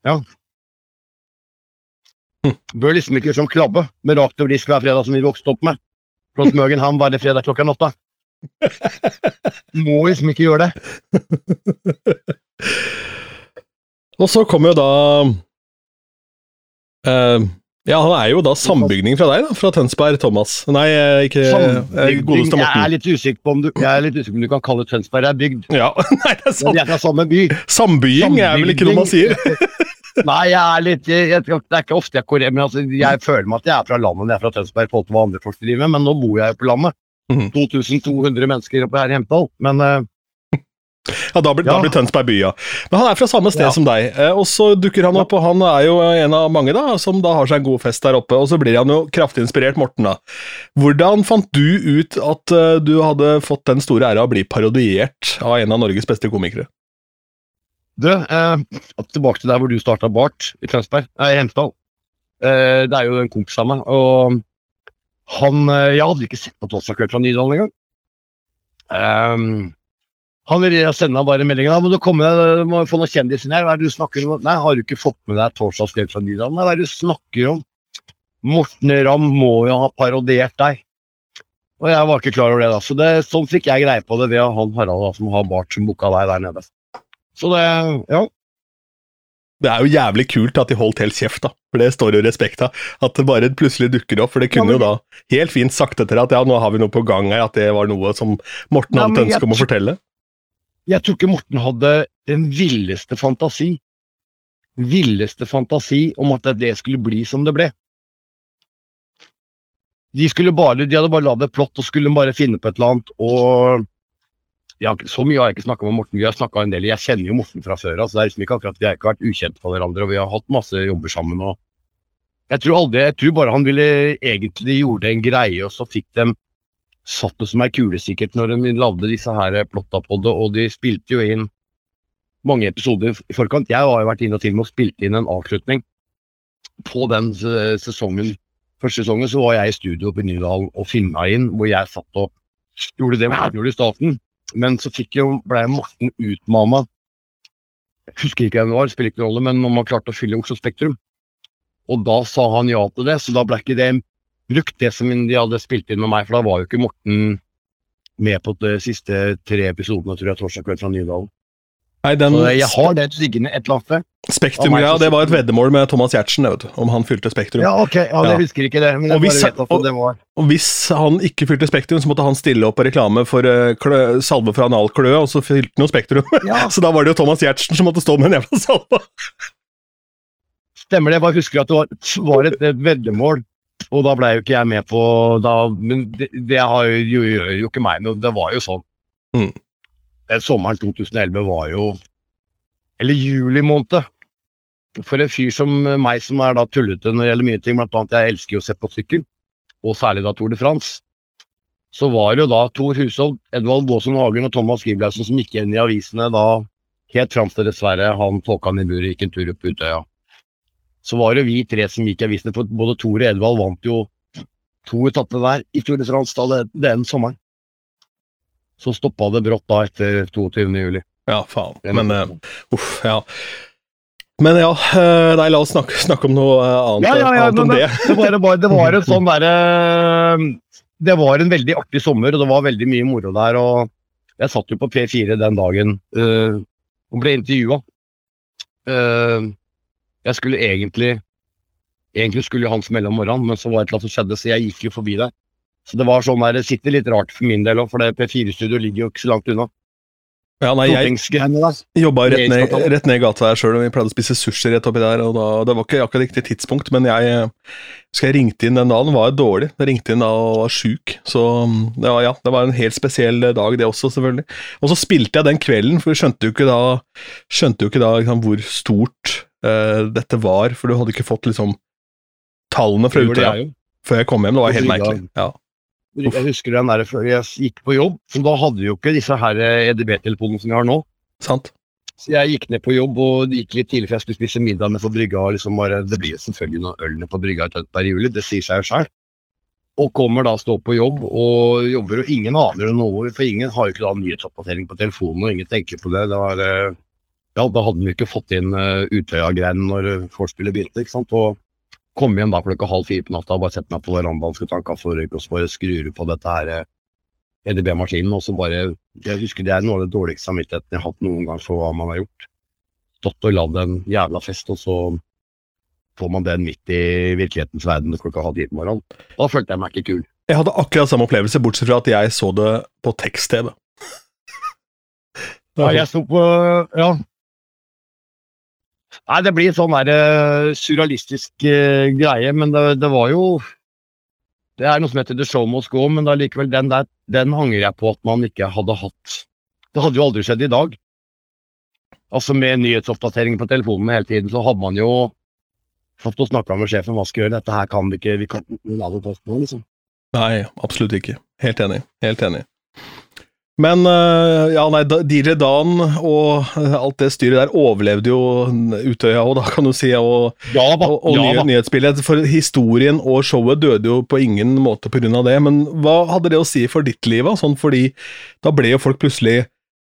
Ja. Bør liksom ikke som Klabbe, med rakt og brisk hver fredag som vi vokste opp med. Fra <laughs> Smøgen han bare fredag klokka åtte. Må liksom ikke gjøre det. Og så kommer jo da uh, Ja, han er jo da sambygning fra deg, da, fra Tønsberg, Thomas. Nei, eh, ikke godeste godeste Jeg er litt usikker på om du, jeg er litt på om du kan kalle Tønsberg er bygd. Ja, <laughs> nei, det er Men sant. de er fra samme by. Sambying er vel ikke noe man sier? <laughs> Nei, jeg er litt jeg, jeg, Det er ikke ofte jeg korrer, men altså, jeg føler meg at jeg er fra landet jeg er fra Tønsberg. folk hva andre folk driver med, Men nå bor jeg jo på landet. Mhm. 2200 mennesker oppe her i Hemsedal. Men uh, Ja, da blir, da Ja. blir Tønsberg by, ja. Men han er fra samme sted Ja. som deg, eh, og så dukker han opp, og han er jo en av mange da, som da har seg en god fest der oppe, og så blir han jo kraftig inspirert, Morten da. Hvordan fant du ut at uh, du hadde fått den store æra å bli parodiert av en av Norges beste komikere? Du, eh, tilbake til der hvor du starta Bart i Tønsberg, nei, Hemsedal. Eh, det er jo en kompis av meg, og han eh, Jeg hadde ikke sett på Torsdagskveld fra Nydalen engang. Um, Han vil sende bare meldingen da må du komme deg, må få noen kjendiser her. Hva er det du snakker om? Nei, har du ikke fått med deg torsdagsskrevet fra Nydalen? Nei, hva er det du snakker om? Morten Ramm må jo ha parodiert deg. Og jeg var ikke klar over det, da. Så det, sånn fikk jeg greie på det ved han Harald da, som har bart som booka deg der nede. Så det, ja. Det er jo jævlig kult at de holdt helt kjeft, da. For det står jo respekt av. At det bare plutselig dukker opp. For det kunne Ja, men- jo da helt fint sagt etter at ja, nå har vi noe på gang her, at det var noe som Morten Nei, hadde et ønske om å fortelle. Jeg tror ikke Morten hadde den villeste fantasi. Villeste fantasi om at det skulle bli som det ble. De skulle bare, de hadde bare lagd et plott og skulle bare finne på et eller annet. og ja, Så mye har jeg ikke snakka med Morten. Vi har snakka en del. Jeg kjenner jo Morten fra før. altså det er liksom ikke akkurat, Vi har ikke vært ukjent for hverandre, og vi har hatt masse jobber sammen. og Jeg tror aldri, jeg tror bare han ville egentlig gjorde en greie, og så fikk dem satt det som ei kule sikkert når de lagde disse her plotta på det, og de spilte jo inn mange episoder i forkant. Jeg har jo vært inne og til og med spilt inn en avslutning på den eh, sesongen. Første sesongen så var jeg i studio på Nydalen og filma inn, hvor jeg satt og gjorde det Morten gjorde i starten. Men så fikk jo, ble Morten utmana. Jeg husker ikke hvem det var, spiller ikke rolle, men om han klarte å fylle Oslo Spektrum. Og da sa han ja til det, så da ble ikke det brukt, det som de hadde spilt inn med meg. For da var jo ikke Morten med på de siste tre episodene, tror jeg, torsdag kveld fra Nydalen. Nei, den Så jeg har det liggende et eller annet sted. Spektrum, ja. det var et veddemål med Thomas Giertsen, om han fylte Spektrum. Ja, ok, ja, jeg husker ikke det, men Og jeg hvis- bare vet at og- det var Og hvis han ikke fylte Spektrum, så måtte han stille opp på reklame for uh, klø, salve fra analkløe, og så fylte han jo Spektrum. <laughs> Ja, så da var det jo Thomas Giertsen som måtte stå med en jævla salve. stemmer det. Jeg bare husker at det var, var et, et veddemål. Og da ble jo ikke jeg med på da, Men det, det har jo, jo, jo ikke meg noe. Det var jo sånn. Mm. Den sommeren 2011 var jo Eller juli måned. For en fyr som meg, som er da tullete når det gjelder mye ting, blant annet jeg elsker å se på sykkel, og særlig da Tour de France, så var det jo da Tor Hushovd, Edvald Baasen Hagen og Thomas Giblausen som gikk inn i avisene da helt fram til dessverre han Tåkan ned buret gikk en tur opp Utøya så var det vi tre som gikk i avisene, for både Tor og Edvald vant jo to etapper hver i Tour de France da den sommeren. Så stoppa det brått da etter 22. juli. Ja, faen. Men uh, uff, ja. Men ja, eh, nei, la oss snakke, snakke om noe eh, annet, Ja, ja, ja, annet men, enn det. Det var, det var, det var en sånn derre Det var en veldig artig sommer, og det var veldig mye moro der. og Jeg satt jo på P4 den dagen uh, og ble intervjua. jeg skulle egentlig Egentlig skulle han smelle om morgenen, men så var det et eller annet som skjedde, så jeg gikk jo forbi der. Så det var sånn der, det sitter litt rart for min del òg, for det P4-studio ligger jo ikke så langt unna. Ja, nei, jeg jobba rett ned, rett ned gata her sjøl, og vi pleide å spise sushi rett oppi der. og da, Det var ikke akkurat riktig tidspunkt, men jeg eh, husker jeg ringte inn den dagen, var dårlig. Jeg ringte inn da og var sjuk, så ja, det var, ja, det var en helt spesiell eh, dag, det også, selvfølgelig. Og så spilte jeg den kvelden, for vi skjønte jo ikke da, jo ikke da liksom, hvor stort uh, dette var, for du hadde ikke fått liksom tallene fra Utøya før jeg kom hjem. Det var helt merkelig. Ja, Jeg husker den der før jeg gikk på jobb, så da hadde vi jo ikke disse her EDB-telefonene som vi har nå. sant? Så jeg gikk ned på jobb og det gikk litt tidlig, for jeg skulle spise middag med på brygga. og liksom bare, Det blir selvfølgelig noe øl på brygga et par juli, det sier seg jo sjøl. Og kommer da stå på jobb og jobber, og ingen aner noe, for ingen har jo ikke da nyhetsoppdatering på telefonen, og ingen tenker på det. det var, eh, ja, Da hadde vi ikke fått inn uh, Utøya-greiene når vorspielet begynte. ikke sant, og Kom hjem da klokka halv fire på natta og bare sette meg på verandaen, skal ta en kaffe og røyke, og så bare skrur på dette her eh, EDB-maskinen, og så bare Jeg husker det er noe av det dårligste samvittigheten jeg har hatt noen gang for hva man har gjort. Stått og ladd en jævla fest, og så får man den midt i virkelighetens verden klokka halv ti på morgenen. Da følte jeg meg ikke kul. Jeg hadde akkurat samme opplevelse, bortsett fra at jeg så det på tekst-TV. Ja, jeg sto på Ja. Nei, det blir sånn der eh, surrealistisk uh, greie, men det, det var jo Det er noe som heter The Show Must Go, men allikevel, den der, den angrer jeg på at man ikke hadde hatt. Det hadde jo aldri skjedd i dag. Altså med nyhetsoppdateringer på telefonen hele tiden, så hadde man jo satt og snakka med sjefen hva skal gjøre, dette her kan vi ikke, vi kan la det ta på, liksom. Nei, absolutt ikke. Helt enig. Helt enig. Men øh, ja, nei, DJ Dan og øh, alt det styret der overlevde jo Utøya òg, da, kan du si. Og, Ja da, og, og ja nyhetsbildet. For historien og showet døde jo på ingen måte pga. det. Men hva hadde det å si for ditt liv? Sånn fordi da ble jo folk plutselig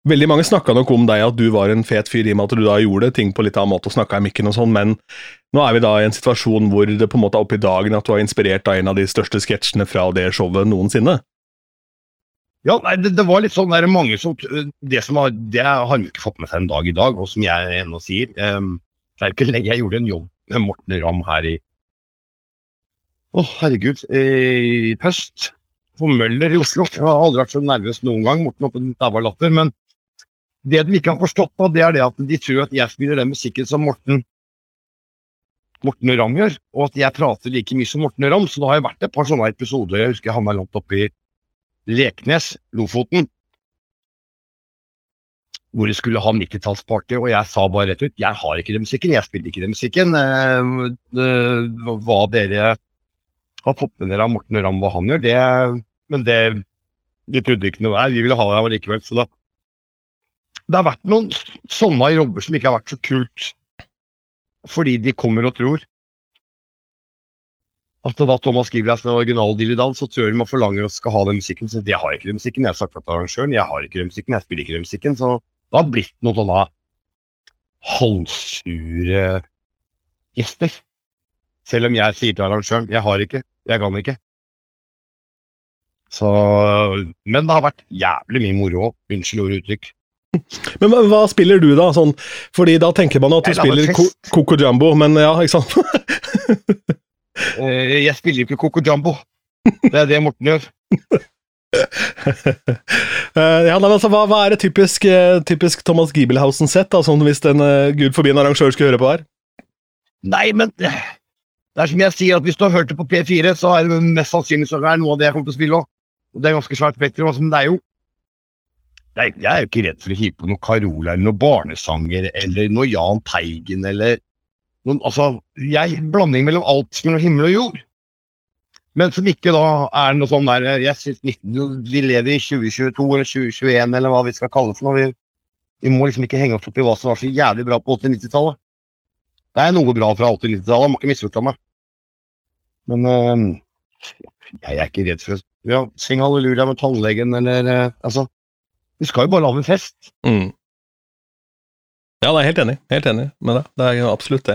Veldig mange snakka nok om deg at du var en fet fyr, i og med at du da gjorde ting på litt annen måte og snakka i mikken og sånn, men nå er vi da i en situasjon hvor det på en måte er oppe i dagen at du har inspirert av en av de største sketsjene fra det showet noensinne. Ja, nei, det, det var litt sånn, det er mange som Det som har, det har de ikke fått med seg en dag i dag, og som jeg ennå sier um, Det er ikke lenge jeg gjorde en jobb med Morten Ramm her i Å, herregud, i høst. På Møller i Oslo. Jeg har aldri vært så nervøs noen gang. Morten oppe der latter. Men det de ikke har forstått, da, det er det at de tror at jeg spiller den musikken som Morten Morten Ramm gjør, og at jeg prater like mye som Morten Ramm. Så det har jo vært et par sånne episoder. Jeg husker jeg havna langt oppe i Leknes, Lofoten, hvor de skulle ha 90-tallsparty, og jeg sa bare rett ut jeg har ikke den musikken, jeg spiller ikke den musikken. Eh, hva dere har fått med dere av Morten Ramm, hva han gjør, det Men det de trodde ikke noe der, vi ville ha det likevel. Så da Det har vært noen sånne jobber som ikke har vært så kult fordi de kommer og tror at da Thomas skriver er en original Dillidal, så tror jeg man forlanger å skal ha den musikken. Så jeg har ikke den musikken. Jeg har sagt til arrangøren jeg har ikke den musikken, jeg spiller ikke den musikken. Så det har blitt noen sånne halvsure gjester. Selv om jeg sier til arrangøren jeg har ikke, jeg kan ikke. Så Men det har vært jævlig mye moro òg. Unnskyld ordet uttrykk. Men hva, hva spiller du, da? Sånn, fordi da tenker man at du spiller Coco Jumbo, men ja, ikke sant? <laughs> Eh, Jeg spiller ikke Coco Jumbo. Det er det Morten gjør. <laughs> Eh, ja, nei, altså, hva, hva er et typisk, eh, typisk Thomas Giebelhausen-sett, sånn hvis en gud forbi en arrangør skulle høre på her? Nei, men det er som jeg sier, at hvis du har hørt det på P4, så er det mest sannsynlig så er det noe av det jeg kommer til å spille òg. Det er ganske svært spektrum. altså, Men det er jo det Jeg er jo ikke redd for å hive på noe Carola eller noen barnesanger eller noe Jahn Teigen eller noen Altså, jeg blanding mellom alt mellom himmel og jord. Men som ikke da er noe sånn der Jeg synes 19, Vi lever i 2022 eller 2021 eller hva vi skal kalle det for noe. Vi, vi må liksom ikke henge oss opp i hva som var så jævlig bra på 80-90-tallet. Det er noe bra fra 80-90-tallet, må ikke misforstå meg. Men øh, jeg er ikke redd for å ja, synge halleluja med tannlegen eller øh, Altså, vi skal jo bare lage en fest. Mm. Ja, jeg er helt enig. Helt enig med deg. Det er absolutt det.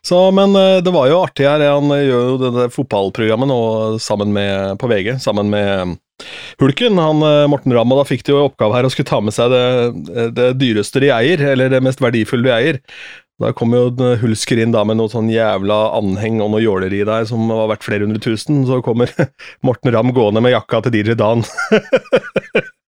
Så, men eh, det var jo artig her. Han eh, gjør jo det der fotballprogrammet nå sammen med, på VG, sammen med Hulken, han eh, Morten Ramm, og da fikk de jo oppgave her å skulle ta med seg det, det dyreste de eier, eller det mest verdifulle de eier. Da kom jo Hulsker inn da med noe sånn jævla anheng og noe jåleri der som var verdt flere hundre tusen. Så kommer <laughs> Morten Ramm gående med jakka til DJ Dan. <laughs>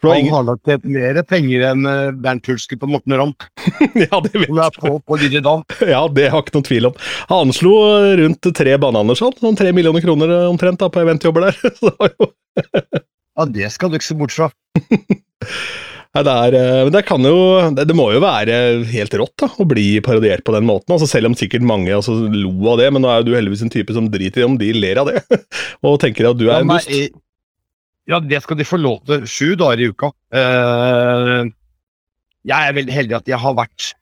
For Han ingen, har lagt til mer penger enn øh, Bernt Hulsker på Morten Ramm. <laughs> ja, det vet er på, på. <laughs> Ja, det har ikke noen tvil om. Han anslo rundt tre bananer sånn, sånn tre millioner kroner eh, omtrent da, på eventjobber der. <laughs> Ja, det skal du ikke se bort fra. Nei, det, er, eh, det kan jo det, det må jo være helt rått da, å bli parodiert på den måten. altså Selv om sikkert mange altså, lo av det, men nå er jo du heldigvis en type som driter i om de ler av det. Og tenker at du er Ja, en dust. Eh, ja, det skal de få lov til. Sju dager i uka. Eh, jeg er veldig heldig at jeg har vært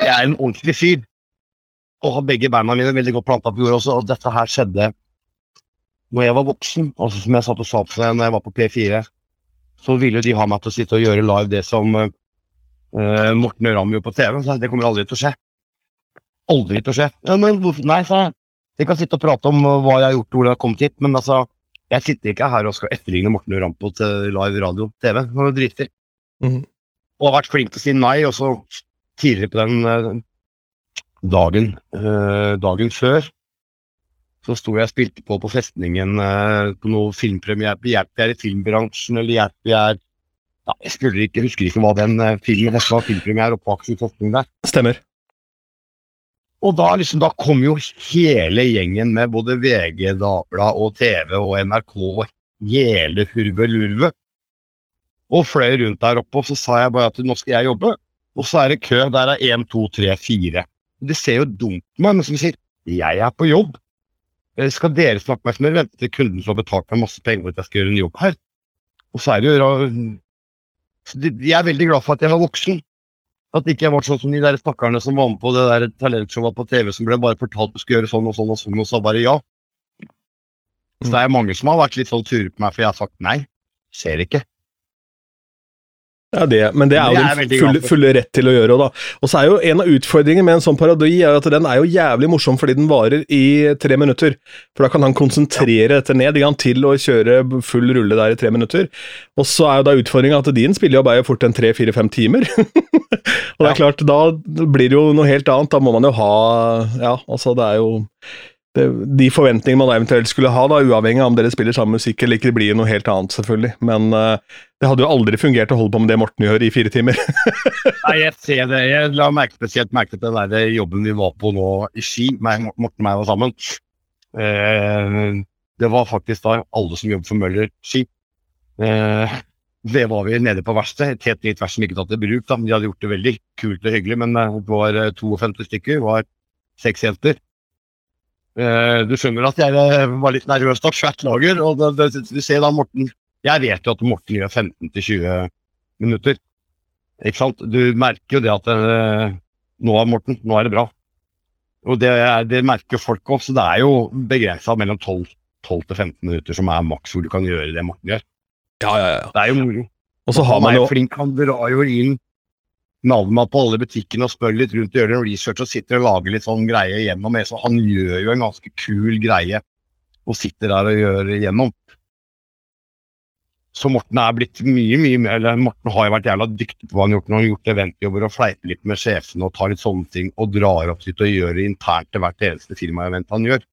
Jeg er en ordentlig fyr. Og har begge beina mine veldig godt planta på jorda også. Og dette her skjedde når jeg var voksen. Altså Som jeg satt og sa på seg når jeg var på P4, så ville de ha meg til å sitte og gjøre live det som uh, Morten Ramm gjorde på TV. Så det kommer aldri til å skje. Aldri til å skje. Ja, men hvorfor Nei, sa jeg. Vi kan sitte og prate om hva jeg har gjort, hvor jeg har kommet hit, men altså jeg sitter ikke her og skal etterligne Morten og Rampo til live radio TV. Det var driter. Mm. Og har vært flink til å si nei, og så tidligere på den eh, dagen, eh, dagen før, så sto jeg og spilte på på festningen eh, på noe filmpremiere på Hjelp vi er i filmbransjen, eller Hjelp vi er ja, Jeg skulle ikke, husker ikke hva den filmen var filmpremiere oppe på Akershus festning der. Stemmer. Og da, liksom, da kom jo hele gjengen med både VG, Dagbladet og TV og NRK og hele hurvelurve. Og fløy rundt der oppe, og så sa jeg bare at nå skal jeg jobbe. Og så er det kø. Der er én, to, tre, fire. Det ser jo dumt ut, men som sier jeg er på jobb. Eh, Skal dere snakke meg som dere venter til kunden som har betalt meg masse penger for at jeg skal gjøre en jobb her? Og så er det jo Jeg er veldig glad for at jeg var voksen. At ikke jeg var sånn som de der stakkarene som var med på det der talentshowet på TV som ble bare fortalt du skulle gjøre sånn og sånn og sånn, og sa bare ja. Så det er mange som har vært litt sånn sure på meg for jeg har sagt nei. Ser ikke. Ja, det, men det er jo din fulle, fulle rett til å gjøre. Da. Og så er jo En av utfordringene med en sånn parodi er at den er jo jævlig morsom fordi den varer i tre minutter. For da kan han konsentrere dette ned igjen til å kjøre full rulle der i tre minutter. Og så er jo da utfordringa at din spiller jo bare fort en tre-fire-fem timer. <laughs> og det er klart, da blir det jo noe helt annet. Da må man jo ha Ja, altså det er jo det, de forventningene man eventuelt skulle ha, da, uavhengig av om dere spiller samme musikk eller ikke, det blir noe helt annet, selvfølgelig. Men uh, det hadde jo aldri fungert å holde på med det Morten gjør i fire timer. <laughs> Nei, jeg ser det. Jeg la merke, spesielt merke til den der jobben vi var på nå i Ski, meg, Morten og meg var sammen. Eh, det var faktisk da alle som jobber for Møller Ski. Eh, det var vi nede på verkstedet, et helt nytt verksted som ikke tatt i bruk. da, De hadde gjort det veldig kult og hyggelig, men det var eh, 52 stykker, det var seks jenter. Eh, du skjønner at jeg eh, var litt nervøs da, svært lager. og det, det, Du ser da Morten Jeg vet jo at Morten gjør 15-20 minutter. Ikke sant? Du merker jo det at eh, nå er Morten, nå er det bra. Og det, det merker folk òg, så det er jo begrensa mellom 12, 12 15 minutter som er maks hvor du kan gjøre det Morten gjør. Ja, ja, ja. Det er jo moro. Og så har man jo flink, han drar jo inn navnet på alle butikkene og spør litt rundt, og gjør en research og sitter og lager litt sånn greie gjennom det. Så han gjør jo en ganske kul greie og sitter der og gjør igjennom. Så Morten er blitt mye, mye mer eller Morten har jo vært jævla dyktig på hva han har gjort når han har gjort eventjobber og fleiper litt med sjefene og tar litt sånne ting og drar opp sitt og gjør det internt til hvert eneste firmaevent han gjør.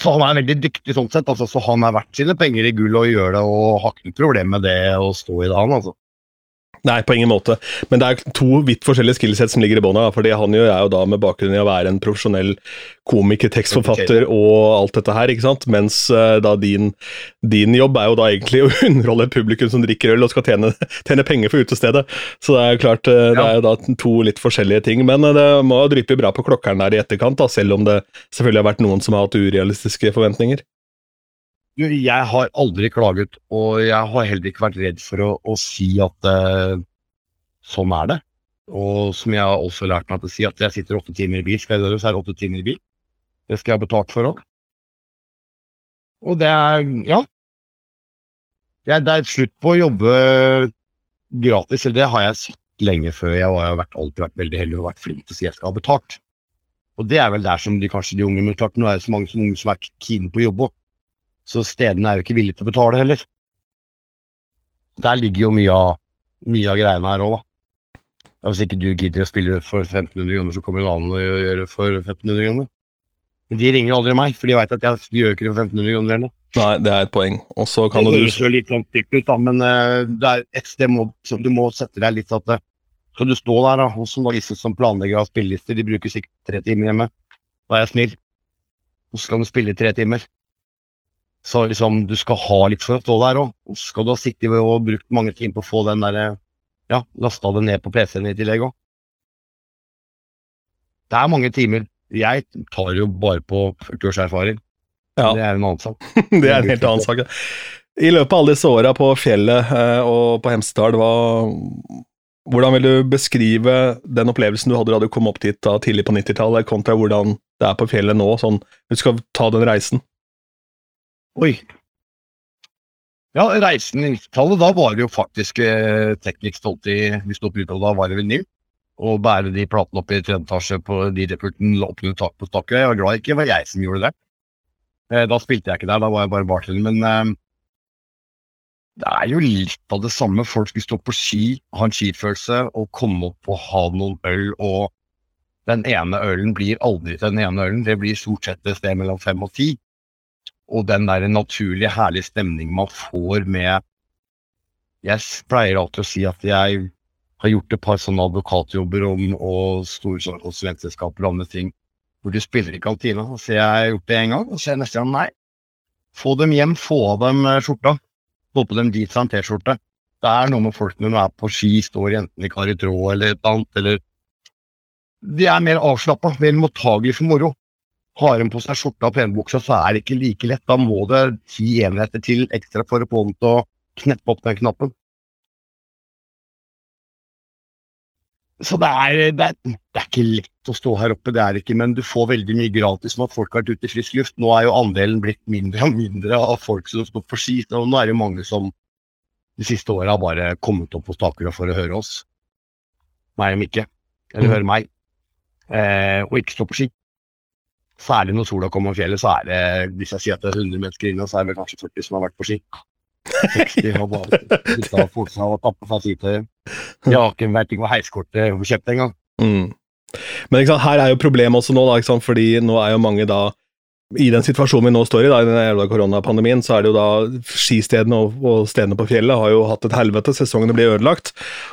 Så han er veldig dyktig sånn sett, altså, så han er verdt sine penger i gull og gjør det og har ikke noe problem med det å stå i det, han altså. Nei, på ingen måte. Men det er to vidt forskjellige skillsett som ligger i bånn her. fordi han gjør, er jo da med bakgrunn i å være en profesjonell komiker, tekstforfatter og alt dette her, ikke sant. Mens eh, da din, din jobb er jo da egentlig å <laughs> underholde et publikum som drikker øl og skal tjene, tjene penger for utestedet. Så det er jo klart, eh, det er jo da to litt forskjellige ting. Men eh, det må dryppe bra på klokkeren der i etterkant, da, selv om det selvfølgelig har vært noen som har hatt urealistiske forventninger. Du, Jeg har aldri klaget, og jeg har heller ikke vært redd for å, å si at uh, sånn er det. Og som jeg har også lært meg til å si, at jeg sitter åtte timer i bil, skal jeg gjøre det, så er det åtte timer i bil. Det skal jeg ha betalt for òg. Og det er ja. Det er, det er slutt på å jobbe gratis, eller det har jeg sagt lenge før. Jeg har vært, alltid vært veldig heldig og vært flink til å si jeg skal ha betalt. Og det er vel der som de kanskje de unge Men klart, nå er det så mange som unge som er keen på å jobbe. Så stedene er jo ikke villige til å betale heller. Der ligger jo mye av, mye av greiene her òg, da. Hvis ikke du gidder å spille for 1500 kroner, så kommer en annen og gjør det for 1500 kroner. Men de ringer aldri meg, for de veit at jeg gjør ikke det for 1500 kroner heller. Nei, det er et poeng. Og så kan Det jo høres jo litt sånn stygt ut, da, men uh, det er et sted må, som du må sette deg litt at eh, Skal du stå der, da, og som disse som planlegger av spillelister, de bruker sikkert tre timer hjemme. Da er jeg snill. Og så skal du spille tre timer. Så liksom, du skal ha litt for å stå der òg. Skal du ha sittet og brukt mange timer på å få den der, Ja, lasta det ned på PC-en i tillegg òg. Det er mange timer. Jeg tar jo bare på 40 års erfaring. Ja. Det er en annen sak. <laughs> Det er en helt annen sak. I løpet av alle disse åra på fjellet eh, og på Hemsedal, hvordan vil du beskrive den opplevelsen du hadde da du kom opp dit da, tidlig på 90-tallet, kontra hvordan det er på fjellet nå? Sånn, du skal ta den reisen. Oi. Ja, reisen i 90-tallet, da var det jo faktisk eh, teknisk stolt i Vi sto på Utdal, da var det vinyl. Å bære de platene opp i tredje etasje på DJ-pulten, under tak på stakket. Jeg var glad det ikke var jeg som gjorde det. Eh, da spilte jeg ikke der, da var jeg bare bartender. Men eh, det er jo litt av det samme. Folk skulle stå på ski, ha en skifølelse og komme opp og ha noen øl. Og den ene ølen blir aldri til den ene ølen. Det blir stort sett et sted mellom fem og ti og den der naturlige, herlige stemningen man får med Jeg pleier alltid å si at jeg har gjort et par sånne advokatjobber om, og store konsulentselskaper og andre ting, hvor du spiller i kantina. Så jeg har gjort det én gang, og så er neste gang nei. Få dem hjem, få av dem eh, skjorta. Få på dem jeans og en T-skjorte. Det er noe med folk når de er på ski, står enten i kar i tråd eller et annet, eller De er mer avslappa, mer mottagelige for moro. Har de på seg skjorta og penbuksa, så er det ikke like lett. Da må det ti enheter til ekstra for å få dem til å kneppe opp den knappen. Så det er, det, er, det er ikke lett å stå her oppe, det er ikke, men du får veldig mye gratis med at folk har vært ute i frisk luft. Nå er jo andelen blitt mindre og mindre av folk som står på ski, og nå er det jo mange som de siste åra har bare kommet opp på Stakura for å høre oss. Meg og Mikke. Eller Mm. høre meg. Eh, og ikke stå på ski. Særlig når sola kommer om fjellet, så er det Hvis jeg sier at det er 100 mennesker inne, så er det vel kanskje 40 som har vært på ski. 60 har bare og fortsatt og tappet seg skitøy. De har ikke vært ikke heiskortet kjøpt engang. Mm. Men sant, her er jo problemet også nå, da, ikke sant? fordi nå er jo mange da i den situasjonen vi nå står i, da, i den jævla koronapandemien, så er det jo da skistedene og, og stedene på fjellet har jo hatt et helvete, sesongene blir ødelagt.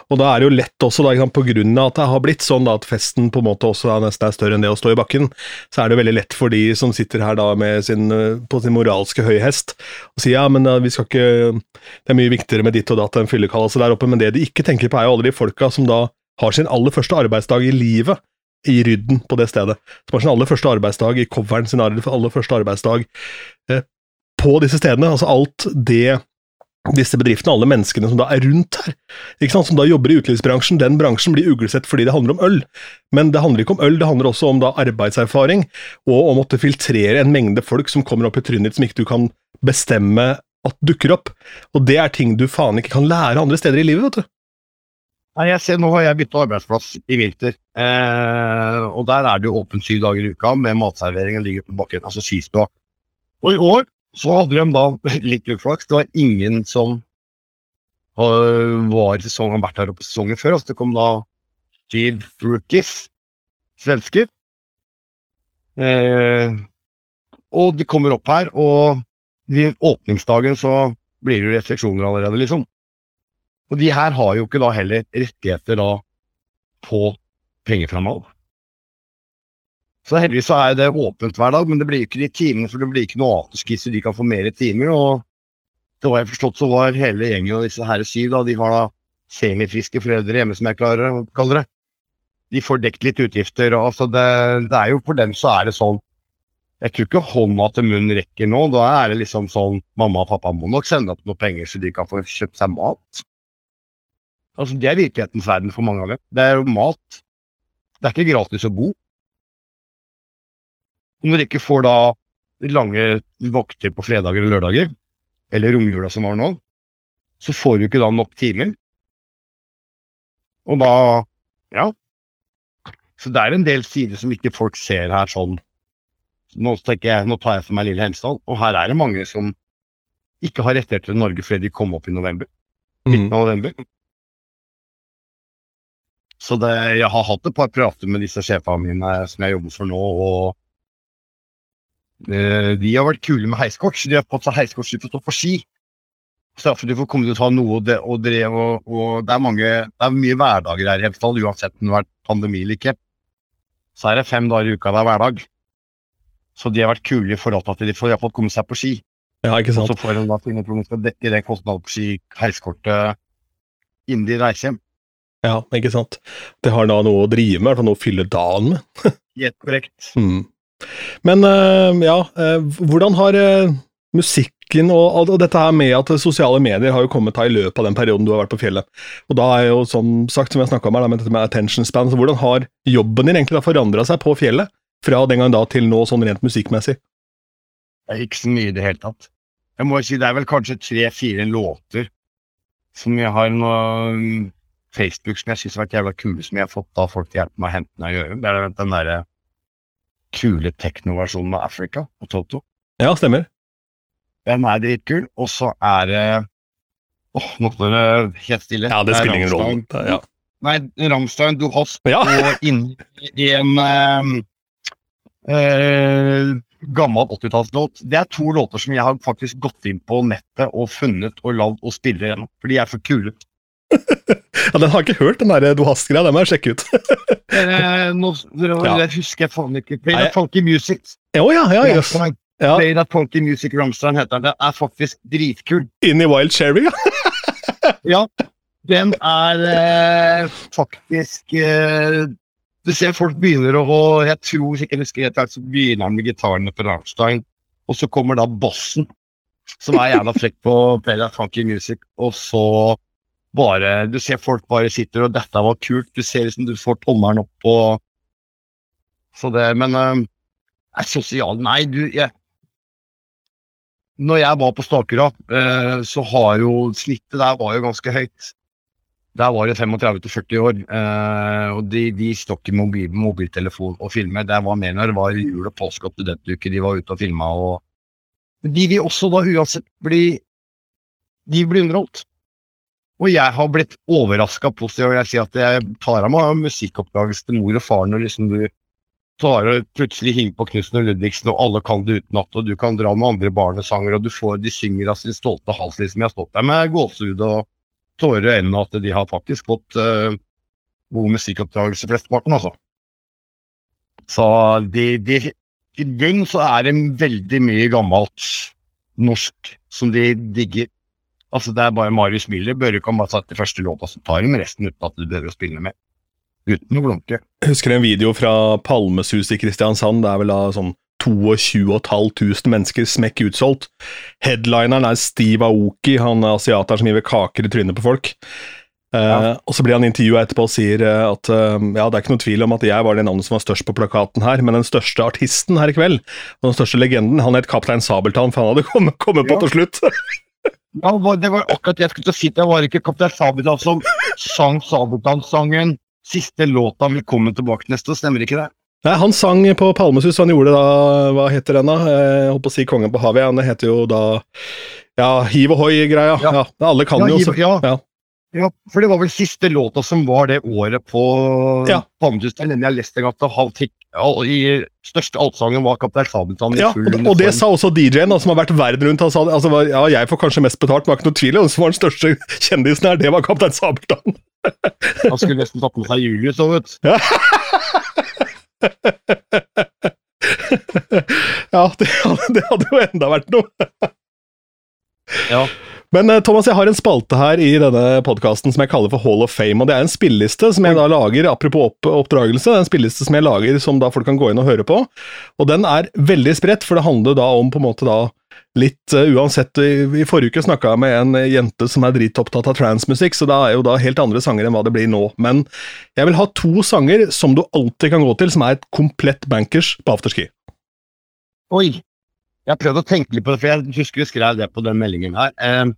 Og da er det jo lett også, da, på grunn av at det har blitt sånn da, at festen på en måte også da, nesten er større enn det å stå i bakken, så er det jo veldig lett for de som sitter her da sin, på sin moralske høyhest og sier ja, men eh, vi skal ikke Det er mye viktigere med ditt og datt enn fyllekallelse der oppe, men det de ikke tenker på, er jo alle de folka som da har sin aller første arbeidsdag i livet i rydden på det stedet. Som har sin aller første arbeidsdag i coveren, sin aller første arbeidsdag eh, på disse stedene. Altså alt det disse bedriftene, alle menneskene som da er rundt her, ikke sant, som da jobber i utelivsbransjen, den bransjen blir uglesett fordi det handler om øl. Men det handler ikke om øl, det handler også om da arbeidserfaring, og å måtte filtrere en mengde folk som kommer opp i trynet ditt som ikke du kan bestemme at dukker opp. Og det er ting du faen ikke kan lære andre steder i livet, vet du. Nei, jeg ser, Nå har jeg bytta arbeidsplass i vinter, eh, og der er det jo åpent syv dager i uka med matserveringen ligger på bakken, altså skistua. Og i år så hadde de da litt uflaks. Det var ingen som var i sesongen, vært her oppe i sesongen før. Altså det kom da Steve rookies, svensker. Eh, og de kommer opp her, og i åpningsdagen så blir det jo restriksjoner allerede, liksom. Og de her har jo ikke da heller rettigheter da på penger fra. Så heldigvis så er det åpent hver dag, men det blir ikke de timene, for det blir ikke noe afterski, så de kan få mer timer. Og det var jeg forstått, så var hele gjengen av disse her syv, da, de har da semifriske foreldre hjemme, som jeg klarer å kalle det. De får dekket litt utgifter, og altså det, det er jo for dem så er det sånn Jeg tror ikke hånda til munnen rekker nå. Da er det liksom sånn Mamma og pappa må nok sende opp noen penger så de kan få kjøpt seg mat. Altså, Det er virkelighetens verden for mange av dem. Det er jo mat. Det er ikke gratis å bo. Når de ikke får da lange vakter på fredager og lørdager, eller romjula som var nå, så får du ikke da nok timer. Og da Ja. Så det er en del sider som ikke folk ser her sånn. Nå, tenker jeg, nå tar jeg for meg lille Hemsedal, og her er det mange som ikke har rettigheter til Norge fordi de kom opp i november. Mm. november. Så det, jeg har hatt et par prater med disse sjefene mine som jeg jobber for nå, og eh, de har vært kule med heiskort. De har fått seg heiskort så å stå på ski. De får komme til å ta noe og, det, og, det, og, og det er mange, det er mye hverdager her i Hemsedal, uansett om det har vært pandemi eller ikke. Så er det fem dager i uka det er hverdag. Så de har vært kule i forhold til at de får iallfall komme seg på ski. Ja, ikke Og sant. så får de da finne ut hvordan de skal dekke den kostnaden på ski, heiskortet innen de reiser hjem. Ja, ikke sant. Det har da noe å drive med, i hvert fall noe å fylle dagen med. <laughs> Helt korrekt. Mm. Men eh, ja, eh, hvordan har eh, musikken og, og dette her med at sosiale medier har jo kommet her i løpet av den perioden du har vært på fjellet. Og da er jo som sagt, som jeg snakka om her, med dette med attention span, så hvordan har jobben din egentlig forandra seg på fjellet? Fra den gang da til nå, sånn rent musikkmessig? Det er ikke så mye i det hele tatt. Jeg må si det er vel kanskje tre-fire låter som jeg har noe Facebook som jeg syns har vært jævla kule, som jeg har fått av folk til å hjelpe meg å hente meg i gjøre. Det er den derre kule teknoversjonen av Africa og Toto. Ja, stemmer. Den er dritkul. Og så er det Åh, nå står det helt stille. Ja, det er spiller ingen rolle. Ja. Nei, Ramstein, Du Hast Ja. og <laughs> inni i en um, uh, gammel 80-tallslåt. Det er to låter som jeg har faktisk gått inn på nettet og funnet og lagd og spiller igjennom, For de er for kule. Ja, Den har jeg ikke hørt, den der Du Hast-greia. Den må jeg sjekke ut. <laughs> Eh, nå, det, husker jeg faen ikke. Play That Funky Music. Oh, ja, ja, yes. Ja, Play That Funky Music Ramstein heter den. Det er faktisk dritkul. Inn i Wild Cherry, ja. <laughs> Ja, den er eh, faktisk eh, Du ser folk begynner å Jeg tror ikke jeg husker helt, så begynner han med gitarene på Rammstein, og så kommer da bossen, som er jævla frekk på Play That Funky Music, og så bare Du ser folk bare sitter og 'Dette var kult'. Du ser liksom du får tommelen opp og Så det Men eh, er sosial Nei, du jeg, når jeg var på Stakura, eh, så har jo snittet der var jo ganske høyt. Der var det 35-40 år, eh, og de, de stod ikke mobil, mobiltelefon og filmer. Det var mer når det var jul og påske og studentuke de var ute og filma. Og... De vil også da uansett bli De blir underholdt. Og jeg har blitt overraska positivt. og Jeg sier at jeg tar av meg musikkoppdragelse til mor og far når liksom du tar og plutselig hiver på Knutsen og Ludvigsen, og alle kan det utenat, og du kan dra med andre barnesanger, og du får De synger av sin stolte hals, liksom. Jeg har stått der med gåsehud og tårer i øynene at de har faktisk fått uh, god musikkoppdragelse, flesteparten, altså. Så de, de, i bunn så er det veldig mye gammelt norsk som de digger. Altså Det er bare Marius Müller. Børre sette første låta, så tar de resten uten at du behøver å spille med. Uten å blunke. Husker en video fra Palmesus i Kristiansand. Det er vel da sånn 22 500 mennesker smekk utsolgt. Headlineren er Steve Aoki, han er asiateren som gir kaker i trynet på folk. Ja. Uh, og Så blir han intervjua etterpå og sier eh, at uh, ja, det er ikke noe tvil om at jeg var det navnet som var størst på plakaten her, men den største artisten her i kveld, og den største legenden, han het Kaptein Sabeltann, for han hadde <laughs> kommet, kommet på til slutt. Ja, det var- akkurat det jeg skulle si. Det var ikke Kaptein Sabeltann som sang Sabeltann-sangen. Siste låta 'Velkommen tilbake til neste år', stemmer ikke det? Nei, Han sang på Palmesus, han gjorde da Hva heter den, da? Eh, Jeg holdt på å si Kongen på havet. Han heter jo da Ja, Hiv ohoi-greia. Ja. Ja. alle kan Ja, jo Hiv- ja. ja. Ja, for det var vel siste låta som var det året på Ja. Palmesus. Den jeg leste en gang at han fikk all- i største allsangen var Kaptein Sabeltann i Ja, full og, og det sa også DJ-en, som har vært verden rundt. Han sa altså, ja, jeg får kanskje mest betalt, men det var ikke noe tvil. Og som var den største kjendisen her, det var Kaptein Sabeltann. Han skulle nesten tatt med seg Julius òg, vet du. ja, det, hadde- det hadde jo enda vært noe. Ja. Men eh, Thomas, jeg har en spalte her i denne podkasten som jeg kaller for Hall of Fame. og Det er en spilleliste som jeg da lager, apropos opp, oppdragelse, det er en spilleliste som jeg lager som da folk kan gå inn og høre på. Og den er veldig spredt, for det handler da om på en måte da litt uh, uansett I, i forrige uke snakka jeg med en jente som er dritopptatt av transmusikk, så det er jo da helt andre sanger enn hva det blir nå. Men jeg vil ha to sanger som du alltid kan gå til, som er et komplett bankers på afterski. Oi. Jeg har prøvd å tenke litt på det, for jeg husker jeg skrev det på den meldingen her. Eh,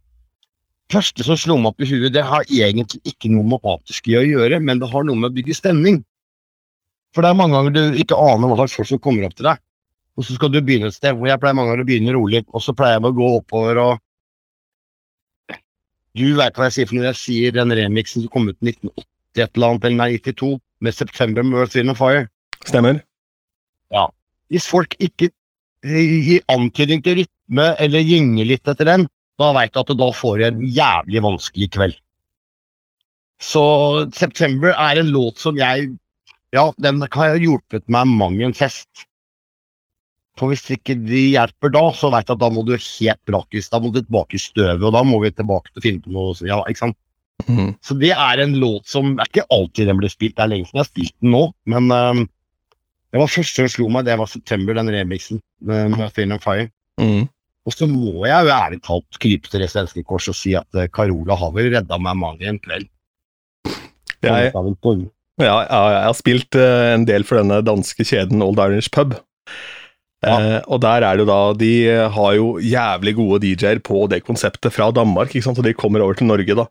første som slo meg opp i huet, det har egentlig ikke noe med afterski å gjøre, men det har noe med å bygge stemning. For det er mange ganger du ikke aner hva slags folk som kommer opp til deg. Og så skal du begynne et sted hvor jeg pleier mange ganger å begynne rolig, og så pleier jeg å gå oppover og Du veit hva jeg sier for når jeg sier den remixen som kom ut i 1980 et eller annet, eller nei, 92, med September Earth, Wind and Fire. Stemmer? Hvis folk ikke gir antydning til rytme eller gynger litt etter den, da veit du at du da får en jævlig vanskelig kveld. Så September er en låt som jeg Ja, den har hjulpet meg mang en fest. For hvis ikke de hjelper da, så veit jeg at da må du helt brakis. Da må du tilbake i støvet, og da må vi tilbake til å finne på noe. Ja, ikke sant? Mm. Så det er en låt som er ikke alltid den blir spilt, det er lenge siden jeg har spilt den nå, men ehm, det var første som slo meg, det var September, den remixen med med Thin and Fire. Mm. Og så må jeg jo ærlig talt krype til det svenske kors og si at eh, Carola har vel redda meg mange en kveld. Jeg. Ja, ja, jeg har spilt eh, en del for denne danske kjeden Old Irish Pub. Eh, og der er det jo da De har jo jævlig gode DJ-er på det konseptet fra Danmark, ikke sant? så de kommer over til Norge, da.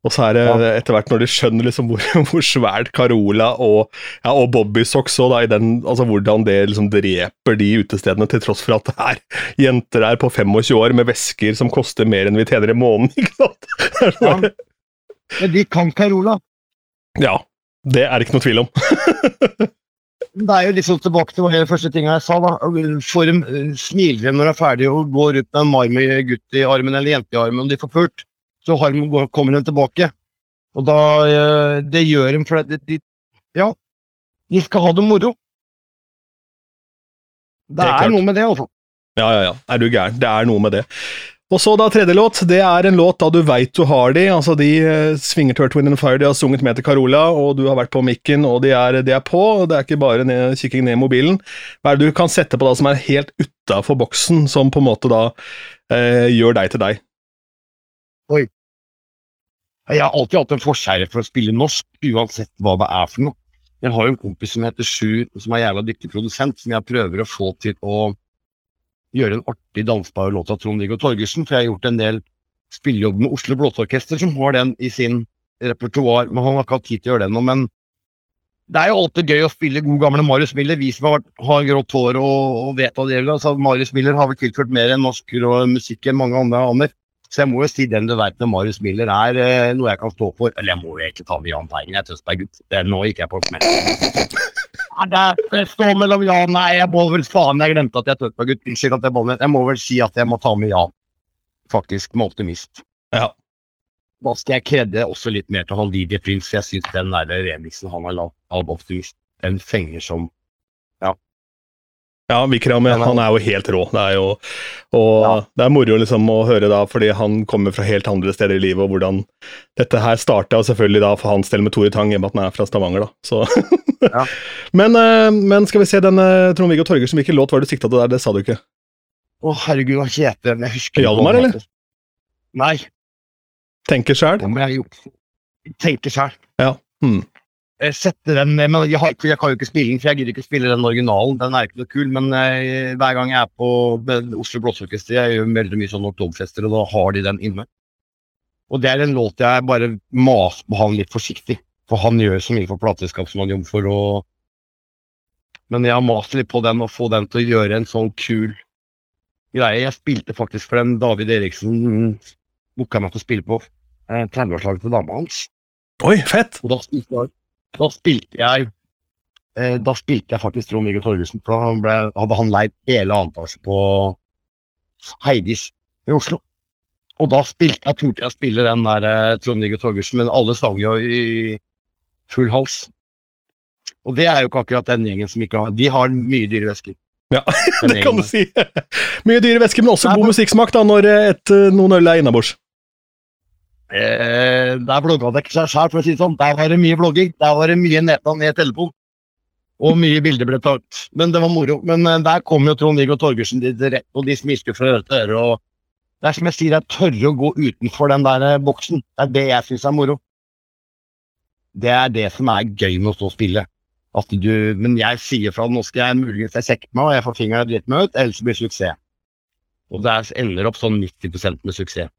Og så er det Ja. etter hvert, når de skjønner liksom hvor, <laughs> hvor svært Carola og, ja, og Bobby Socks og da, den, altså hvordan det liksom dreper de utestedene, til tross for at det er jenter der på 25 år med vesker som koster mer enn vi tjener i måneden, <laughs> ikke sant? Ja. Men de kan Carola. ja, det er det ikke noe tvil om. <laughs> Det er jo liksom tilbake til den første tinga jeg sa. da. Dem eh, smiler når de er ferdige og går ut med en Marmy-gutt i armen eller jente i armen, og de får pult, så har de, kommer de tilbake. Og da eh, Det gjør de fordi de, de Ja, de skal ha det moro. Det det er er noe med det, altså. Ja, ja, ja. Er du gæren? Det er noe med det. Og så da tredje låt. Det er en låt da du veit du har de. Altså de eh, svinger Turt Wind and Fire, de har sunget med til Carola, og du har vært på mikken, og de er, de er på. og Det er ikke bare ned, kikking ned i mobilen. Hva er det du kan sette på da som er helt utafor boksen, som på en måte da eh, gjør deg til deg? Jeg har alltid hatt en forkjærlighet for å spille norsk, uansett hva det er for noe. Jeg har jo en kompis som heter Sjur, som er jævla dyktig produsent, som jeg prøver å få til å gjøre en artig dansbar låt av Trond-Viggo Torgersen, for jeg har gjort en del spillejobb med Oslo Blåteorkester, som har den i sin repertoar, men han har ikke hatt tid til å gjøre det nå. Men det er jo alltid gøy å spille god gamle Marius Miller, vi som har, har grått hår og, og vet hva det gjelder. Altså, Marius Miller har vel tilført mer enn norsk musikk enn mange andre aner. Så jeg må jo si den du veit med Marius Miller er eh, noe jeg kan stå for. Eller jeg må jo egentlig ta med Jahn Teigen, jeg er Tønsberg-gutt. Er Nå gikk jeg på smell. Ja, det, står mellom ja og nei. Jeg må vel faen, jeg glemte at jeg er Tønsberg-gutt. Unnskyld at jeg banner. Jeg må vel si at jeg må ta med Jan, faktisk, med Optimist. Ja. Da skal jeg kredde også litt mer til han Prins, for jeg syns den der remixen han har lagd av Optimist, den fenger som Ja, Vikram Den er- han er jo helt rå. Det er jo og Ja. det er moro liksom å høre da, fordi han kommer fra helt andre steder i livet, og hvordan dette her starta, og selvfølgelig da for hans del med Tore Tang, i og med at han er fra Stavanger, da. Så. <laughs> Ja. men, eh, men skal vi se, den Trond-Viggo Torgersen, hvilken låt var det du sikta til der? Det sa du ikke. Å, herregud, hva heter den? Jeg husker Hjalmar, eller? Nei, Tenker sjæl? Tenker sjæl. Ja. Hmm. Jeg den den, men jeg, har, jeg kan jo ikke spille den, for jeg gidder ikke spille den originalen. Den er ikke noe kul, men jeg, hver gang jeg er på Oslo Blåseorkester, jeg gjør veldig mye sånn oktoberfester, og da har de den inne. Og det er en låt jeg bare maser på han litt forsiktig, for han gjør så mye for plateselskap som han jobber for, og Men jeg har mast litt på den, og få den til å gjøre en sånn kul greie. Jeg spilte faktisk for den David Eriksen booka meg til å spille på eh, 30-årslaget til dama hans. Oi, fett! Og da spilte jeg, da spilte jeg eh, Da spilte jeg faktisk Trond-Viggo Torgersen, for da ble, hadde han leid hele antasje på Heidis i Oslo. Og da spilte jeg, turte jeg å spille den der eh, Trond-Viggo Torgersen, men alle sang jo i full hals. Og det er jo ikke akkurat den gjengen som ikke har De har mye dyre vesker. Ja, <laughs> det kan du si. Mye dyre væske, men også god musikksmak da, når eh, et, noen øl er innabords. Eh, der blogga det ikke seg sjøl, for å si det sånn. Der var det mye blogging. Der var det mye neta ned telefon. Og mye bilder ble tatt. Men det var moro. Men eh, der kom jo Trond-Viggo Torgersen dit rett, og de smisker fra øre til øre. Og det er som jeg sier, jeg tørre å gå utenfor den der eh, boksen. Det er det jeg syns er moro. Det er det som er gøy med å stå og spille. At du, men jeg sier fra nå skal jeg muligens jeg sjekker meg, og jeg får fingeren dritt meg ut, ellers blir det suksess. Og det er- ender opp sånn 90% med suksess.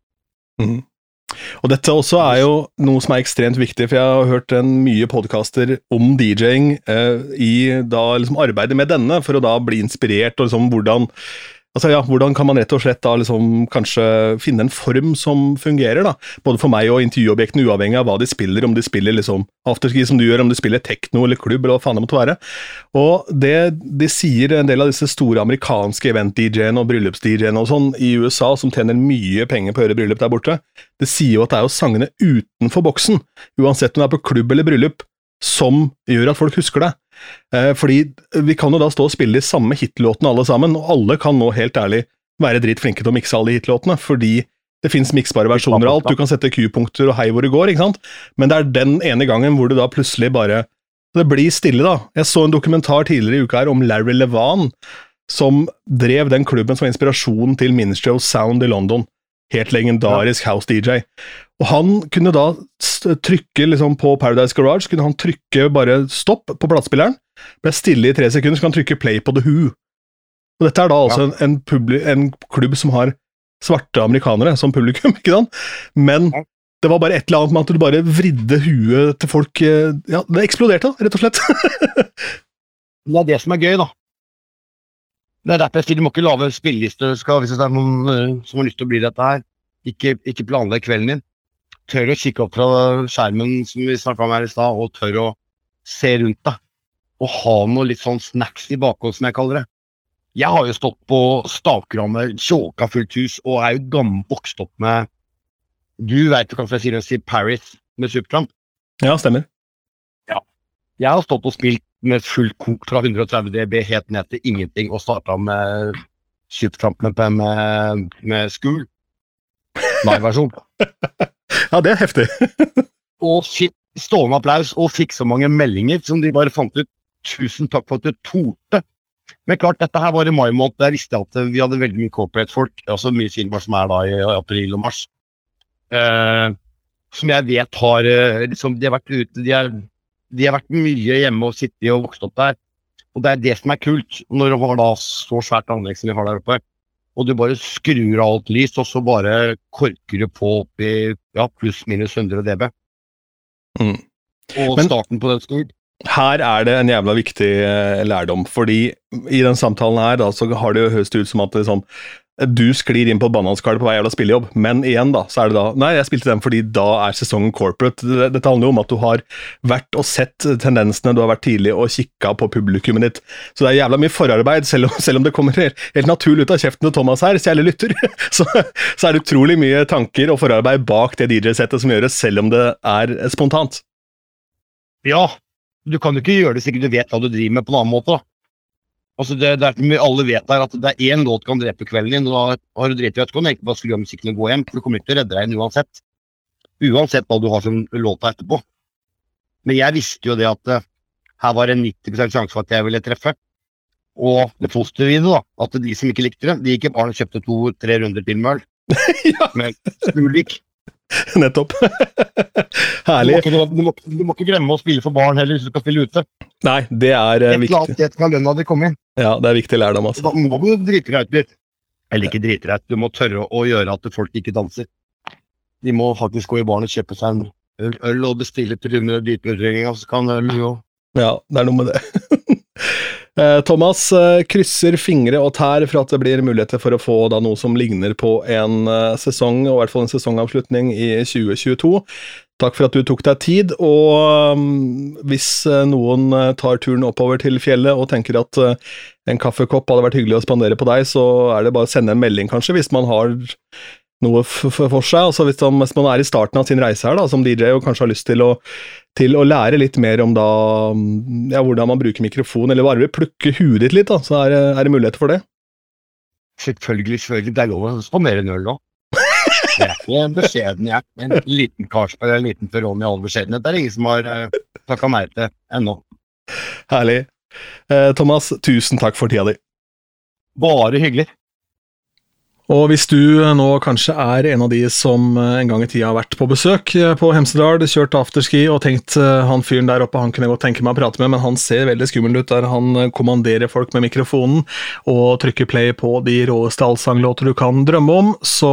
Og dette også er jo noe som er ekstremt viktig, for jeg har hørt en mye podkaster om DJ-ing eh, i da liksom arbeidet med denne, for å da bli inspirert, og liksom hvordan Altså ja, Hvordan kan man rett og slett da liksom kanskje finne en form som fungerer, da? Både for meg og intervjuobjektene, uavhengig av hva de spiller, om de spiller liksom afterski som du gjør, om de spiller tekno eller klubb, eller hva faen det måtte være. Og det de sier en del av disse store amerikanske event-DJ-ene og bryllups-DJ-ene og sånn i USA, som tjener mye penger på å gjøre bryllup der borte, det sier jo at det er jo sangene utenfor boksen, uansett om det er på klubb eller bryllup, som gjør at folk husker det. Eh, fordi vi kan jo da stå og spille de samme hitlåtene alle sammen, og alle kan nå helt ærlig være dritflinke til å mikse alle hitlåtene, fordi det fins miksbare versjoner av alt, du kan sette Q-punkter og hei hvor det går, ikke sant? Men det er den ene gangen hvor du da plutselig bare Det blir stille, da. Jeg så en dokumentar tidligere i uka her om Larry Levan, som drev den klubben som var inspirasjonen til Ministry of Sound i London. Helt legendarisk house-DJ. Og han kunne da trykke liksom på Paradise Garage, kunne han trykke bare stopp på platespilleren, ble stille i tre sekunder, så kan han trykke play på The Who. Og dette er da altså en, en, en klubb som har svarte amerikanere som publikum, <laughs> ikke sant? Men Ja. det var bare et eller annet med at du bare vridde huet til folk eh, Ja, det eksploderte, rett og slett. <laughs> Det er det som er gøy, da. Det er derfor jeg sier du må ikke lage spillelister hvis det er noen eh, som har lyst til å bli dette her. Ikke, ikke planlegg kvelden din. Tør å kikke opp fra skjermen som vi snakka om her i stad, og tør å se rundt deg. Og ha noe litt sånn snacks i bakhånd, som jeg kaller det. Jeg har jo stått på stavkrammer, tjåka fullt hus, og er jo gammel vokst opp med Du veit kanskje jeg sier det, sier Paris med Supertramp. ja, stemmer. Jeg har stått og spilt med fullt kok fra 130 dB helt ned til ingenting, og starta med Supertramp med, med, med School. Live-versjon. <laughs> Ja, det er heftig. <laughs> Og fikk stående applaus, og fikk så mange meldinger som de bare fant ut. Tusen takk for at du torde. Men klart, dette her var i mai måned. Der visste jeg at vi hadde veldig mye corporate-folk. Altså mye Silmar som er da i april og mars. Eh, som jeg vet har eh, liksom, De har vært ute, de, er, de har vært mye hjemme og sittet og vokst opp der. Og det er det som er kult, når du har da så svært anlegg som vi har der oppe. og du bare skrur av alt lys, og så bare korker du på opp i ja, pluss-minus 100 dB. Mm. Og Men- starten på den snur. Her er det en jævla viktig eh, lærdom, fordi i den samtalen her da, så har det jo høres ut som at det, liksom, du sklir inn på et bananskall på vei jævla spillejobb, men igjen da, så er det da Nei, jeg spilte den fordi da er sesongen corporate. Dette handler jo om at du har vært og sett tendensene, du har vært tidlig og kikka på publikummet ditt. Så det er jævla mye forarbeid, selv om, selv om det kommer helt, helt naturlig ut av kjeften til Thomas her, kjære lytter. <laughs> Så, så er det utrolig mye tanker og forarbeid bak det DJ-settet som gjøres, selv om det er spontant. Ja, du kan jo ikke gjøre det sikkert du vet hva du driver med på en annen måte. da. Altså det, det er som vi alle vet her, at det er én låt kan drepe kvelden din. og Da har du dritt i vet, kan ikke bare skru av musikken og gå hjem, for du kommer ikke til å redde deg inn uansett. Uansett hva du har som låta etterpå. Men jeg visste jo det at eh, her var det 90% sjanse for at jeg ville treffe. Og det positive i det, da, at de som ikke likte det, de gikk i baren og kjøpte to-tre runder til med øl. <laughs> Ja. Med Smulvik. <laughs> Nettopp. <laughs> Du, Herlig. må ikke- du, må, du må ikke glemme å spille for barn heller hvis du skal spille ute. Nei, det er eh, Et eller viktig. annet lønna di komme inn. Ja, det er viktig lærdom, altså. Da må du drite deg ut litt. Eller ikke drite deg ut, du må tørre å gjøre at folk ikke danser. De må faktisk gå i baren og kjøpe seg en øl, øl og bestille til under dyputrenginga, så kan øl jo Ja, det er noe med det. <laughs> Eh, Thomas eh, krysser fingre og tær for at det blir muligheter for å få da noe som ligner på en eh, sesong, og i hvert fall en sesongavslutning i 2022. Takk for at du tok deg tid, og mm, hvis noen tar turen oppover til fjellet og tenker at en kaffekopp hadde vært hyggelig å spandere på deg, så er det bare å sende en melding, kanskje, hvis man har noe for seg. Altså hvis man er i starten av sin reise her da, som DJ og kanskje har lyst til å, til å lære litt mer om da, ja, hvordan man bruker mikrofon, eller bare plukke huet ditt litt, da, så er, er det muligheter for det. Selvfølgelig, selvfølgelig. Det er lov å få mer enn øl nå. Det er ikke en beskjeden jeg. En liten Karlsberg eller en liten Peroni i all beskjedenhet. Det er ingen som har uh, takka nei til ennå. Herlig. Eh, Thomas, tusen takk for tida di. Bare hyggelig. Og hvis du nå kanskje er en av de som eh, en gang i tida har vært på besøk eh, på Hemsedal, kjørt afterski og tenkt eh, han fyren der oppe, han kunne jeg godt tenke meg å prate med, men han ser veldig skummel ut der han kommanderer folk med mikrofonen og trykker play på de råeste allsanglåter du kan drømme om, så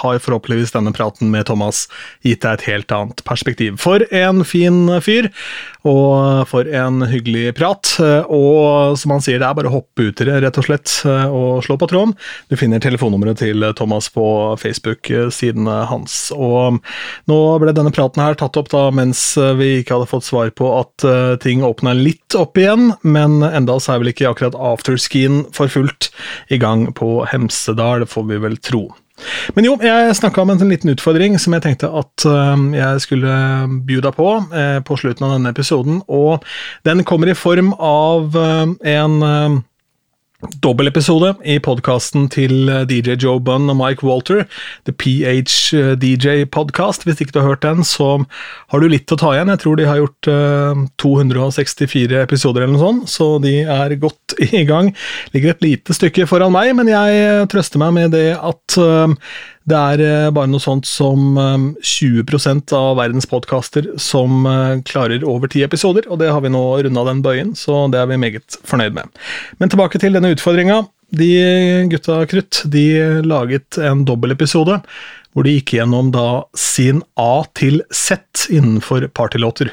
har forhåpentligvis denne praten med Thomas gitt deg et helt annet perspektiv. For en fin fyr, og for en hyggelig prat. Og som han sier, det er bare å hoppe ut i det, rett og slett, og slå på tråden. Du finner telefonnummeret til Thomas på Facebook-sidene hans. Og nå ble denne praten her tatt opp da mens vi ikke hadde fått svar på at eh, ting åpna litt opp igjen, men enda så er vel ikke akkurat afterskien for fullt i gang på Hemsedal, får vi vel tro. Men jo, jeg snakka om en sånn liten utfordring som jeg tenkte at jeg skulle by på eh, på slutten av denne episoden, og den kommer i form av en dobbeltepisode i podkasten til øh, DJ Joe Bunn og Mike Walter, The PH DJ Podcast. Hvis ikke du har hørt den, så har du litt å ta igjen. Jeg tror de har gjort øh, 264 episoder eller noe sånt, så de er godt <laughs> i gang. Ligger et lite stykke foran meg, men jeg trøster meg med det at øh, det er eh, bare noe sånt som eh, 20% av verdens podkaster som eh, klarer over ti episoder, og det har vi nå runda den bøyen, så det er vi meget fornøyd med. Men tilbake til denne utfordringa. De gutta krutt de laget en dobbeltepisode hvor de gikk gjennom da sin A til Z innenfor partylåter.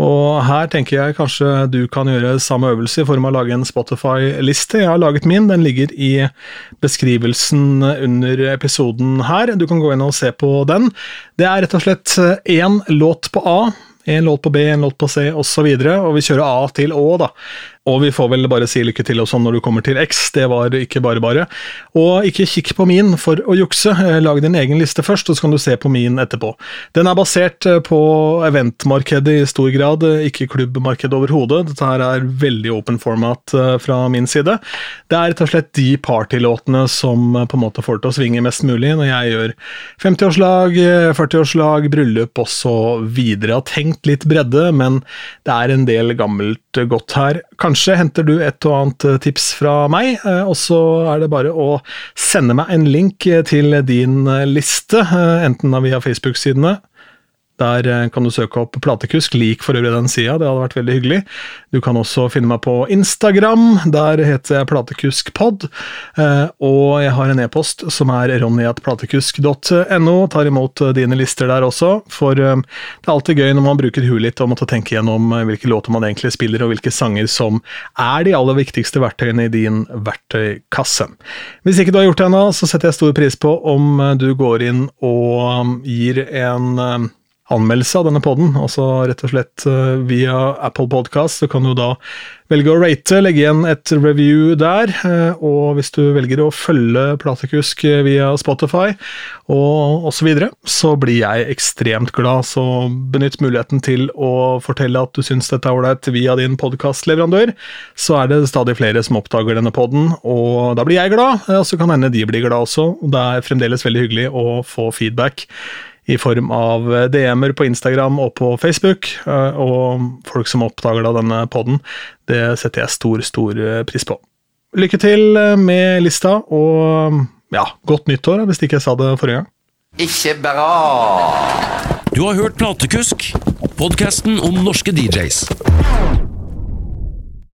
Og her tenker jeg kanskje du kan gjøre samme øvelse i form av å lage en Spotify-liste. Jeg har laget min, den ligger i beskrivelsen under episoden her. Du kan gå inn og se på den. Det er rett og slett én låt på A, en låt på B, en låt på C osv., og, så og vi kjører A til Å, da. Og vi får vel bare si lykke til og sånn når du kommer til X, det var ikke bare bare. Og ikke kikk på min for å jukse, Eh, lag din egen liste først, og så kan du se på min etterpå. Den er basert eh, på eventmarkedet i stor grad, eh, ikke klubbmarkedet overhodet. Dette her er veldig open format fra min side. Det er rett og slett de partylåtene som på en måte får til å svinge mest mulig når jeg gjør 50-årslag, eh, 40-årslag, bryllup osv. Har tenkt litt bredde, men det er en del gammelt godt her. Kanskje henter du et og annet eh, tips fra meg, eh, og så er det bare å sende meg en link eh, til din liste, enten via Facebook-sidene Der eh, kan du søke opp Platekusk, lik for øvrig den sida, det hadde vært veldig hyggelig. Du kan også finne meg på Instagram, der heter jeg platekuskpod. Eh, og jeg har en e-post som er ronny.platekusk.no, tar imot dine lister der også. For det er alltid gøy når man bruker huet litt og måtte tenke gjennom hvilke låter man egentlig spiller, og hvilke sanger som er de aller viktigste verktøyene i din verktøykasse. Hvis ikke du har gjort det ennå, så setter jeg stor pris på om du går inn og gir en anmeldelse av denne poden, altså rett og slett uh, via Apple Podcast, så kan du da velge å rate, legge igjen et review der, uh, og hvis du velger å følge Platekusk via Spotify og osv., så, videre, så blir jeg ekstremt glad, så benytt muligheten til å fortelle at du syns dette er ålreit via din podkastleverandør, så er det stadig flere som oppdager denne poden, og da blir jeg glad, og så kan hende de blir glad også, og det er fremdeles veldig hyggelig å få feedback i form av DM-er på Instagram og på Facebook. Eh, og folk som oppdager da denne poden. Det setter jeg stor, stor eh, pris på. Lykke til eh, med lista, og ja, godt nyttår, hvis ikke jeg sa det forrige gang. Ikke bra! Du har hørt Platekusk, podkasten om norske DJs.